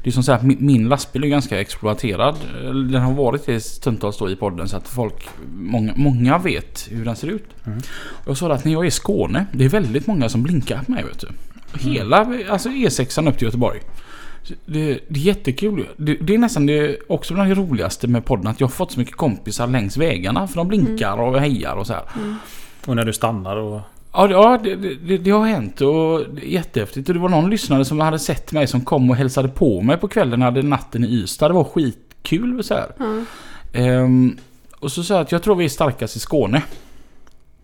Det är som så här, min, min lastbil är ganska exploaterad. Den har varit det stundtals då i podden så att folk, många, många vet hur den ser ut. Mm. Och jag sa att när jag är i Skåne, det är väldigt många som blinkar på mig vet du. Hela alltså E6an upp till Göteborg. Det, det är jättekul. Det, det är nästan det, också bland det roligaste med podden att jag har fått så mycket kompisar längs vägarna för de blinkar och hejar och så här. Och när du stannar och... Ja, det- ja det, det, det har hänt och jättehäftigt. Och det var någon lyssnare som hade sett mig som kom och hälsade på mig på kvällen när jag hade natten i Ystad. Det var skitkul så här. Ja. Ehm, och så sa jag att jag tror vi är starkast i Skåne.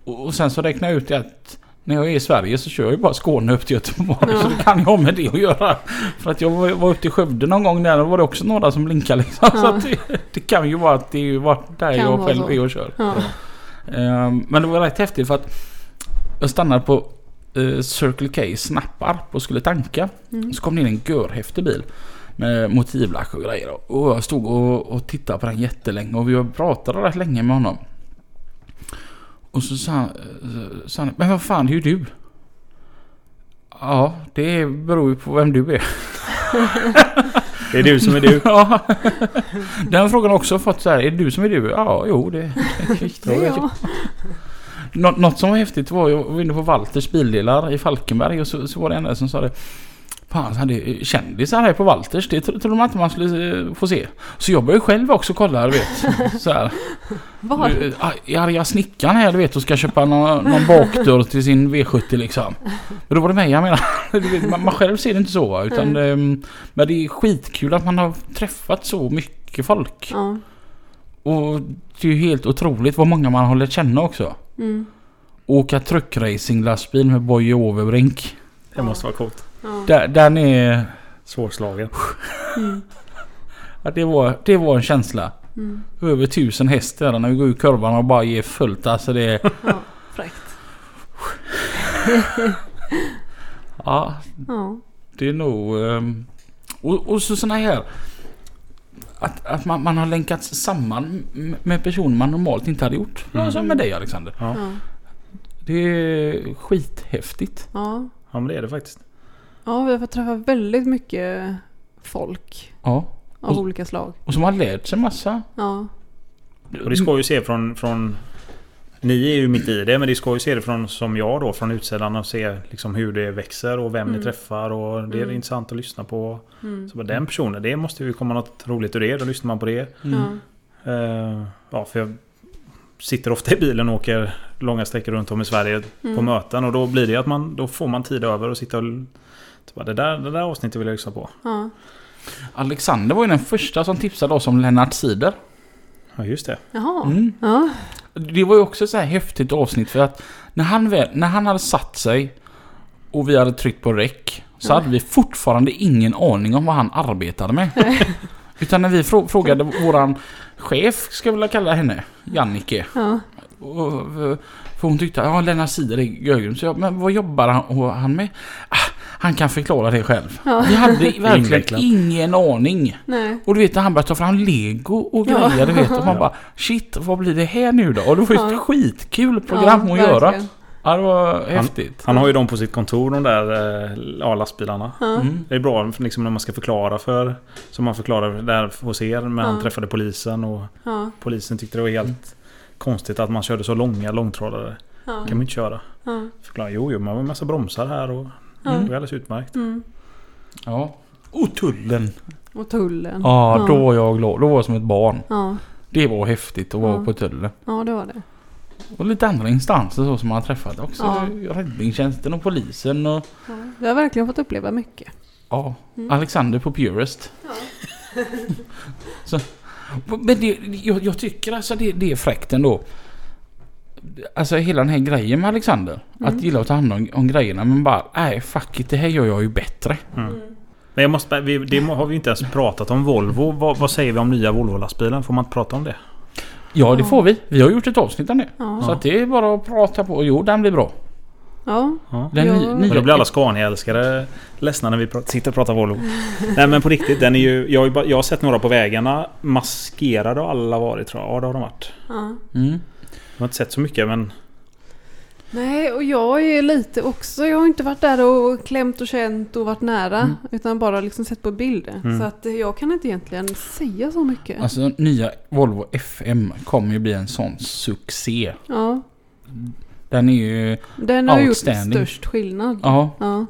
Och, och sen så räknade jag ut det att när jag är i Sverige så kör jag ju bara Skåne upp till Göteborg. Ja. Så det kan ju ha med det att göra. För att jag var, var uppe i Skövde någon gång där och var det också några som blinkade liksom. Så Ja. att det, det kan ju vara att det är där Kan jag själv så. är och kör. Ja. Ehm, men det var rätt häftigt för att jag stannade på eh, Circle K Snapparp och skulle tanka. Mm. Så kom det in en görhäftig bil. Med motivlack och grejer. Och jag stod och, och tittade på den jättelänge och vi pratade rätt länge med honom. Och så sa han, eh, sa han men vad fan det är ju du. Ja, det beror ju på vem du är. Det är du som är du. [laughs] Ja. Den frågan har också fått så här, är det du som är du? Ja, jo det, det, det, Det är jag. Nå- något som var häftigt var, jag var inne på Walters bildelar i Falkenberg och så, så var det en där som sa det. Fan, hade kändisar här på Walters. Det tro- trodde man inte man skulle eh, få se. Så jag började själv också kolla, du vet. Så här. [laughs] Var? Eh, Är arga snickaren här, du vet, och ska köpa någon, någon bakdörr till sin V70 liksom. Men då var det mig jag menar. [laughs] Man, man själv ser det inte så, utan Nej. ehm, Men det är skitkul att man har träffat så mycket folk. Ja. Och det är ju helt otroligt vad många man har lärt känna också. Mm. Åka truckracing-lastbil med Boje Overbrink. Det måste vara coolt. Ja. Där, den är... Svårslagen. Mm. Ja, det, var, det var en känsla. Mm. Över tusen häst när vi går ur kurvan och bara ger fullt. Alltså det... Ja, fräckt. Ja, Ja. det är nog... ehm, och, och så såna här... Att, att man, man har länkats samman med personer man normalt inte hade gjort. Mm. som med dig Alexander. Ja. Ja. Det är skithäftigt. Ja. ja, men det är det faktiskt. ja, vi har fått träffa väldigt mycket folk Ja. av Och- olika slag. Och som har lärt sig massa. Ja. Och det ska ju se från, från Ni är ju mitt i det men det ska ju se det från, som jag då, från utsidan och se liksom hur det växer och vem ni Mm. träffar och det är Mm. intressant att lyssna på. Mm. Så bara, den personen, det måste ju komma något roligt ur det. Då lyssnar man på det. Ja. Eh, ja, för jag sitter ofta i bilen och åker långa sträckor runt om i Sverige på Mm. möten och då blir det att man, då får man tid över och sitta och bara, det, där, det där avsnittet vill jag lyssna på. Ja. Alexander var ju den första som tipsade oss om Lennart Sider. Ja just det. Jaha. Mm. Ja. Det var ju också så här häftigt avsnitt för att när han, väl, när han hade satt sig och vi hade tryckt på rec så Ja. hade vi fortfarande ingen aning om vad han arbetade med. [laughs] Utan när vi frå- frågade våran chef, ska jag vilja kalla henne, Jannike. Ja. Och, för hon tyckte, ja Lennart Sider är görgrym. Så jag, men vad jobbar han med? Ah, han kan förklara det själv. Ja. Vi hade [laughs] verkligen Invecklat. ingen aning. Nej. Och du vet när han började ta fram lego och Ja. grejer, du vet. Och man bara shit, vad blir det här nu då? Och det var ju ett Ja. skitkul program Ja, att göra. Ja, det var häftigt. Han har ju dem på sitt kontor, de där eh, ja, lastbilarna. Ja. Mm. Det är bra liksom, när man ska förklara för... Som man förklarar där hos er, men han Ja. träffade polisen och Ja. polisen tyckte det var helt konstigt att man körde så långa långtradare. Ja. kan man inte köra. Ja. Förklara, jo, jo, man har en massa bromsar här och Ja. det är alldeles utmärkt. Mm. Ja. Och tullen. Och tullen. Ja, då var jag glad. Då var jag som ett barn. Ja. Det var häftigt att vara Ja. på tullen. ja, det var det. Och lite andra instanser så som man har träffat också. Ja. Räddningstjänsten och polisen och... Ja. Vi har verkligen fått uppleva mycket. Ja. Mm. Alexander på Purest. [laughs] så, men det, jag, jag tycker alltså det, det är fräckt ändå. Alltså hela den här grejen med Alexander. Mm. Att gilla att ta hand om, om grejerna men bara nej fuck it, det här gör jag ju bättre. Mm. Men jag måste, vi, det har vi inte ens pratat om Volvo. Vad, vad säger vi om nya Volvo-lastbilen? Får man inte prata om det? Ja det får vi. Vi har gjort ett avsnitt om det. Ja. Så att det är bara att prata på. Jo den blir bra. Ja. Den Ja. ny- Men Men nya, då blir alla Scania-älskare ledsna när vi sitter och pratar Volvo. Nej men på riktigt, den är ju, jag, har ju bara- jag har sett några på vägarna. Maskerade har alla varit tror jag. Ja det har de varit. ja. Mm. Jag har inte sett så mycket men... Nej, och jag är lite också... Jag har inte varit där och klämt och känt och varit nära. Mm. Utan bara liksom sett på bilder. Mm. Så att jag kan inte egentligen säga så mycket. Alltså nya Volvo FM kommer ju bli en sån succé. Ja, Den är ju... den har gjort störst skillnad. Ja. Ja.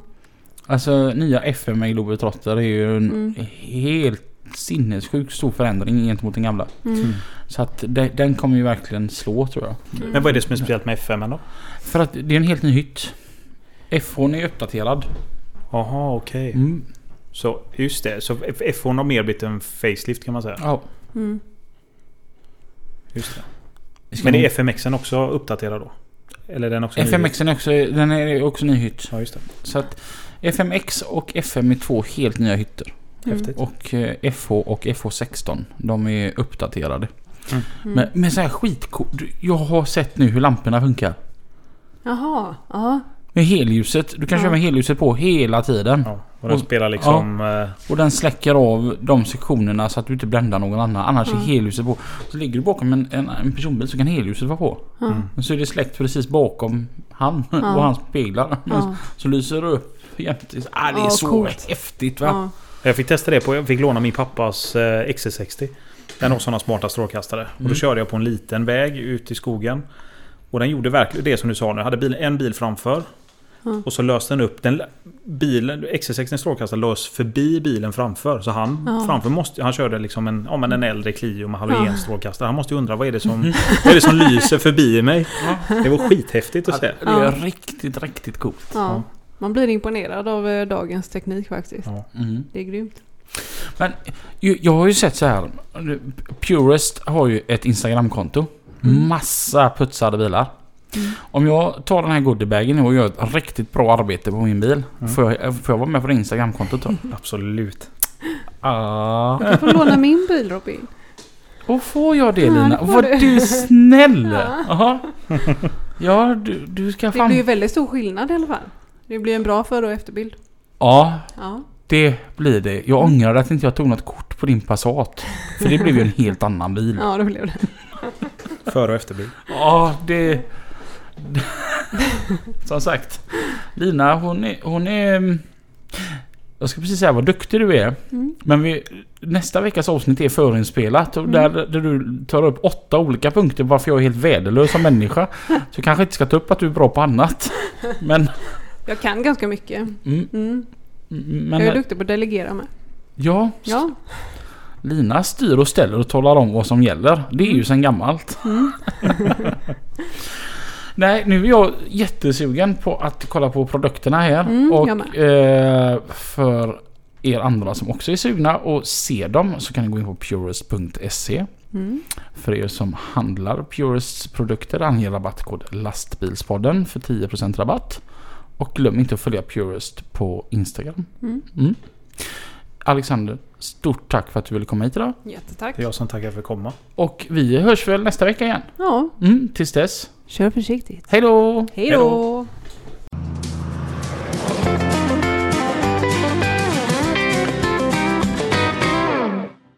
Alltså nya FM med Globetrotter är ju en Mm. helt sinnessjukt stor förändring gentemot den gamla. Mm. Så att de, den kommer ju verkligen slå tror jag. Men vad är det som är speciellt med FM då? För att det är en helt ny hytt. FH är uppdaterad. Jaha okej. Mm. Så just det. Så F- F1 har mer blivit en facelift kan man säga. Ja. Mm. Just det. Men är FMXen också uppdaterad då? Eller är den också ny? FMX är också, den är också ny hytt. Ja just det. Så att FMX och FM är två helt nya hytter. Mm. Häftigt. Och eh, FH och FH16 de är uppdaterade. Mm. Men, men så här skitcoolt. Jag har sett nu hur lamporna funkar. Jaha, ja. Med helljuset. Du kan Ja. köra med helljuset på hela tiden. Ja, och den Och- spelar liksom... eh, Och den släcker av de sektionerna så att du inte bländar någon annan. Annars Ja. är helljuset på. Så ligger du bakom en, en, en personbil så kan helljuset vara på. ja. Mm. Men så är det släckt precis bakom han [laughs] Ja. och hans speglar. ja. [laughs] Så lyser det upp jämt. Ah, det är Ja, så coolt. häftigt va? Ja. Jag fick testa det på... Jag fick låna min pappas eh, XC60. Den har sådana smarta strålkastare. Och Mm. då körde jag på en liten väg ut i skogen. Och den gjorde verkligen det som du sa nu. Jag hade bil, en bil framför. Ja. Och så löste den upp den. Bilen, XC60 strålkastare lös förbi bilen framför. Så han Ja. framför måste... Han körde liksom en, ja, men en äldre Clio med halogenstrålkastare. Han måste ju undra vad är det som, [laughs] vad är det som lyser förbi mig? Det var skithäftigt att se. Det är riktigt, riktigt coolt. Man blir imponerad av eh, dagens teknik faktiskt. Ja. Mm. Det är grymt. Men jag har ju sett så här. Purest har ju ett Instagramkonto. Mm. Massa putsade bilar. Mm. Om jag tar den här goodiebagen och gör ett riktigt bra arbete på min bil. Mm. Får, jag, får jag vara med på det Instagramkontot då? [laughs] Absolut. Ah. Du får låna min bil Robin. Och får jag det Ja, Lina? det Var du. du snäll! [laughs] Ja. Ja, du, du ska Det fan... blir ju väldigt stor skillnad i alla fall. Det blir en bra före och efterbild. Ja, Ja. det blir det. Jag ångrar att inte jag tog något kort på din Passat. För det blev ju en [laughs] helt annan bil. Ja, det blev det. [laughs] Före och efterbil. Ja, det... [laughs] Som sagt. Lina hon är... Hon är Jag ska precis säga vad duktig du är. Mm. Men vi, nästa veckas avsnitt är förinspelat. Och Mm. där, där du tar upp åtta olika punkter varför jag är helt värdelös som människa. Så jag kanske inte ska ta upp att du är bra på annat. Men... Jag kan ganska mycket. Mm, Mm. men jag är duktig på att delegera med. ja, Ja. Lina styr och ställer och talar om vad som gäller. Det är ju sedan gammalt. Mm. [laughs] Nej, nu är jag jättesugen på att kolla på produkterna här. Mm, och eh, för er andra som också är sugna och se dem så kan ni gå in på purist.se. Mm. För er som handlar Purists produkter anger rabattkod lastbilspodden för 10% rabatt. Och glöm inte att följa Purist på Instagram. Mm. Mm. Alexander, stort tack för att du ville komma hit idag. Jättetack. Det är jag som tackar för att komma. Och vi hörs väl nästa vecka igen. Ja, Mm, tills dess. kör försiktigt. Hej då! Hej då!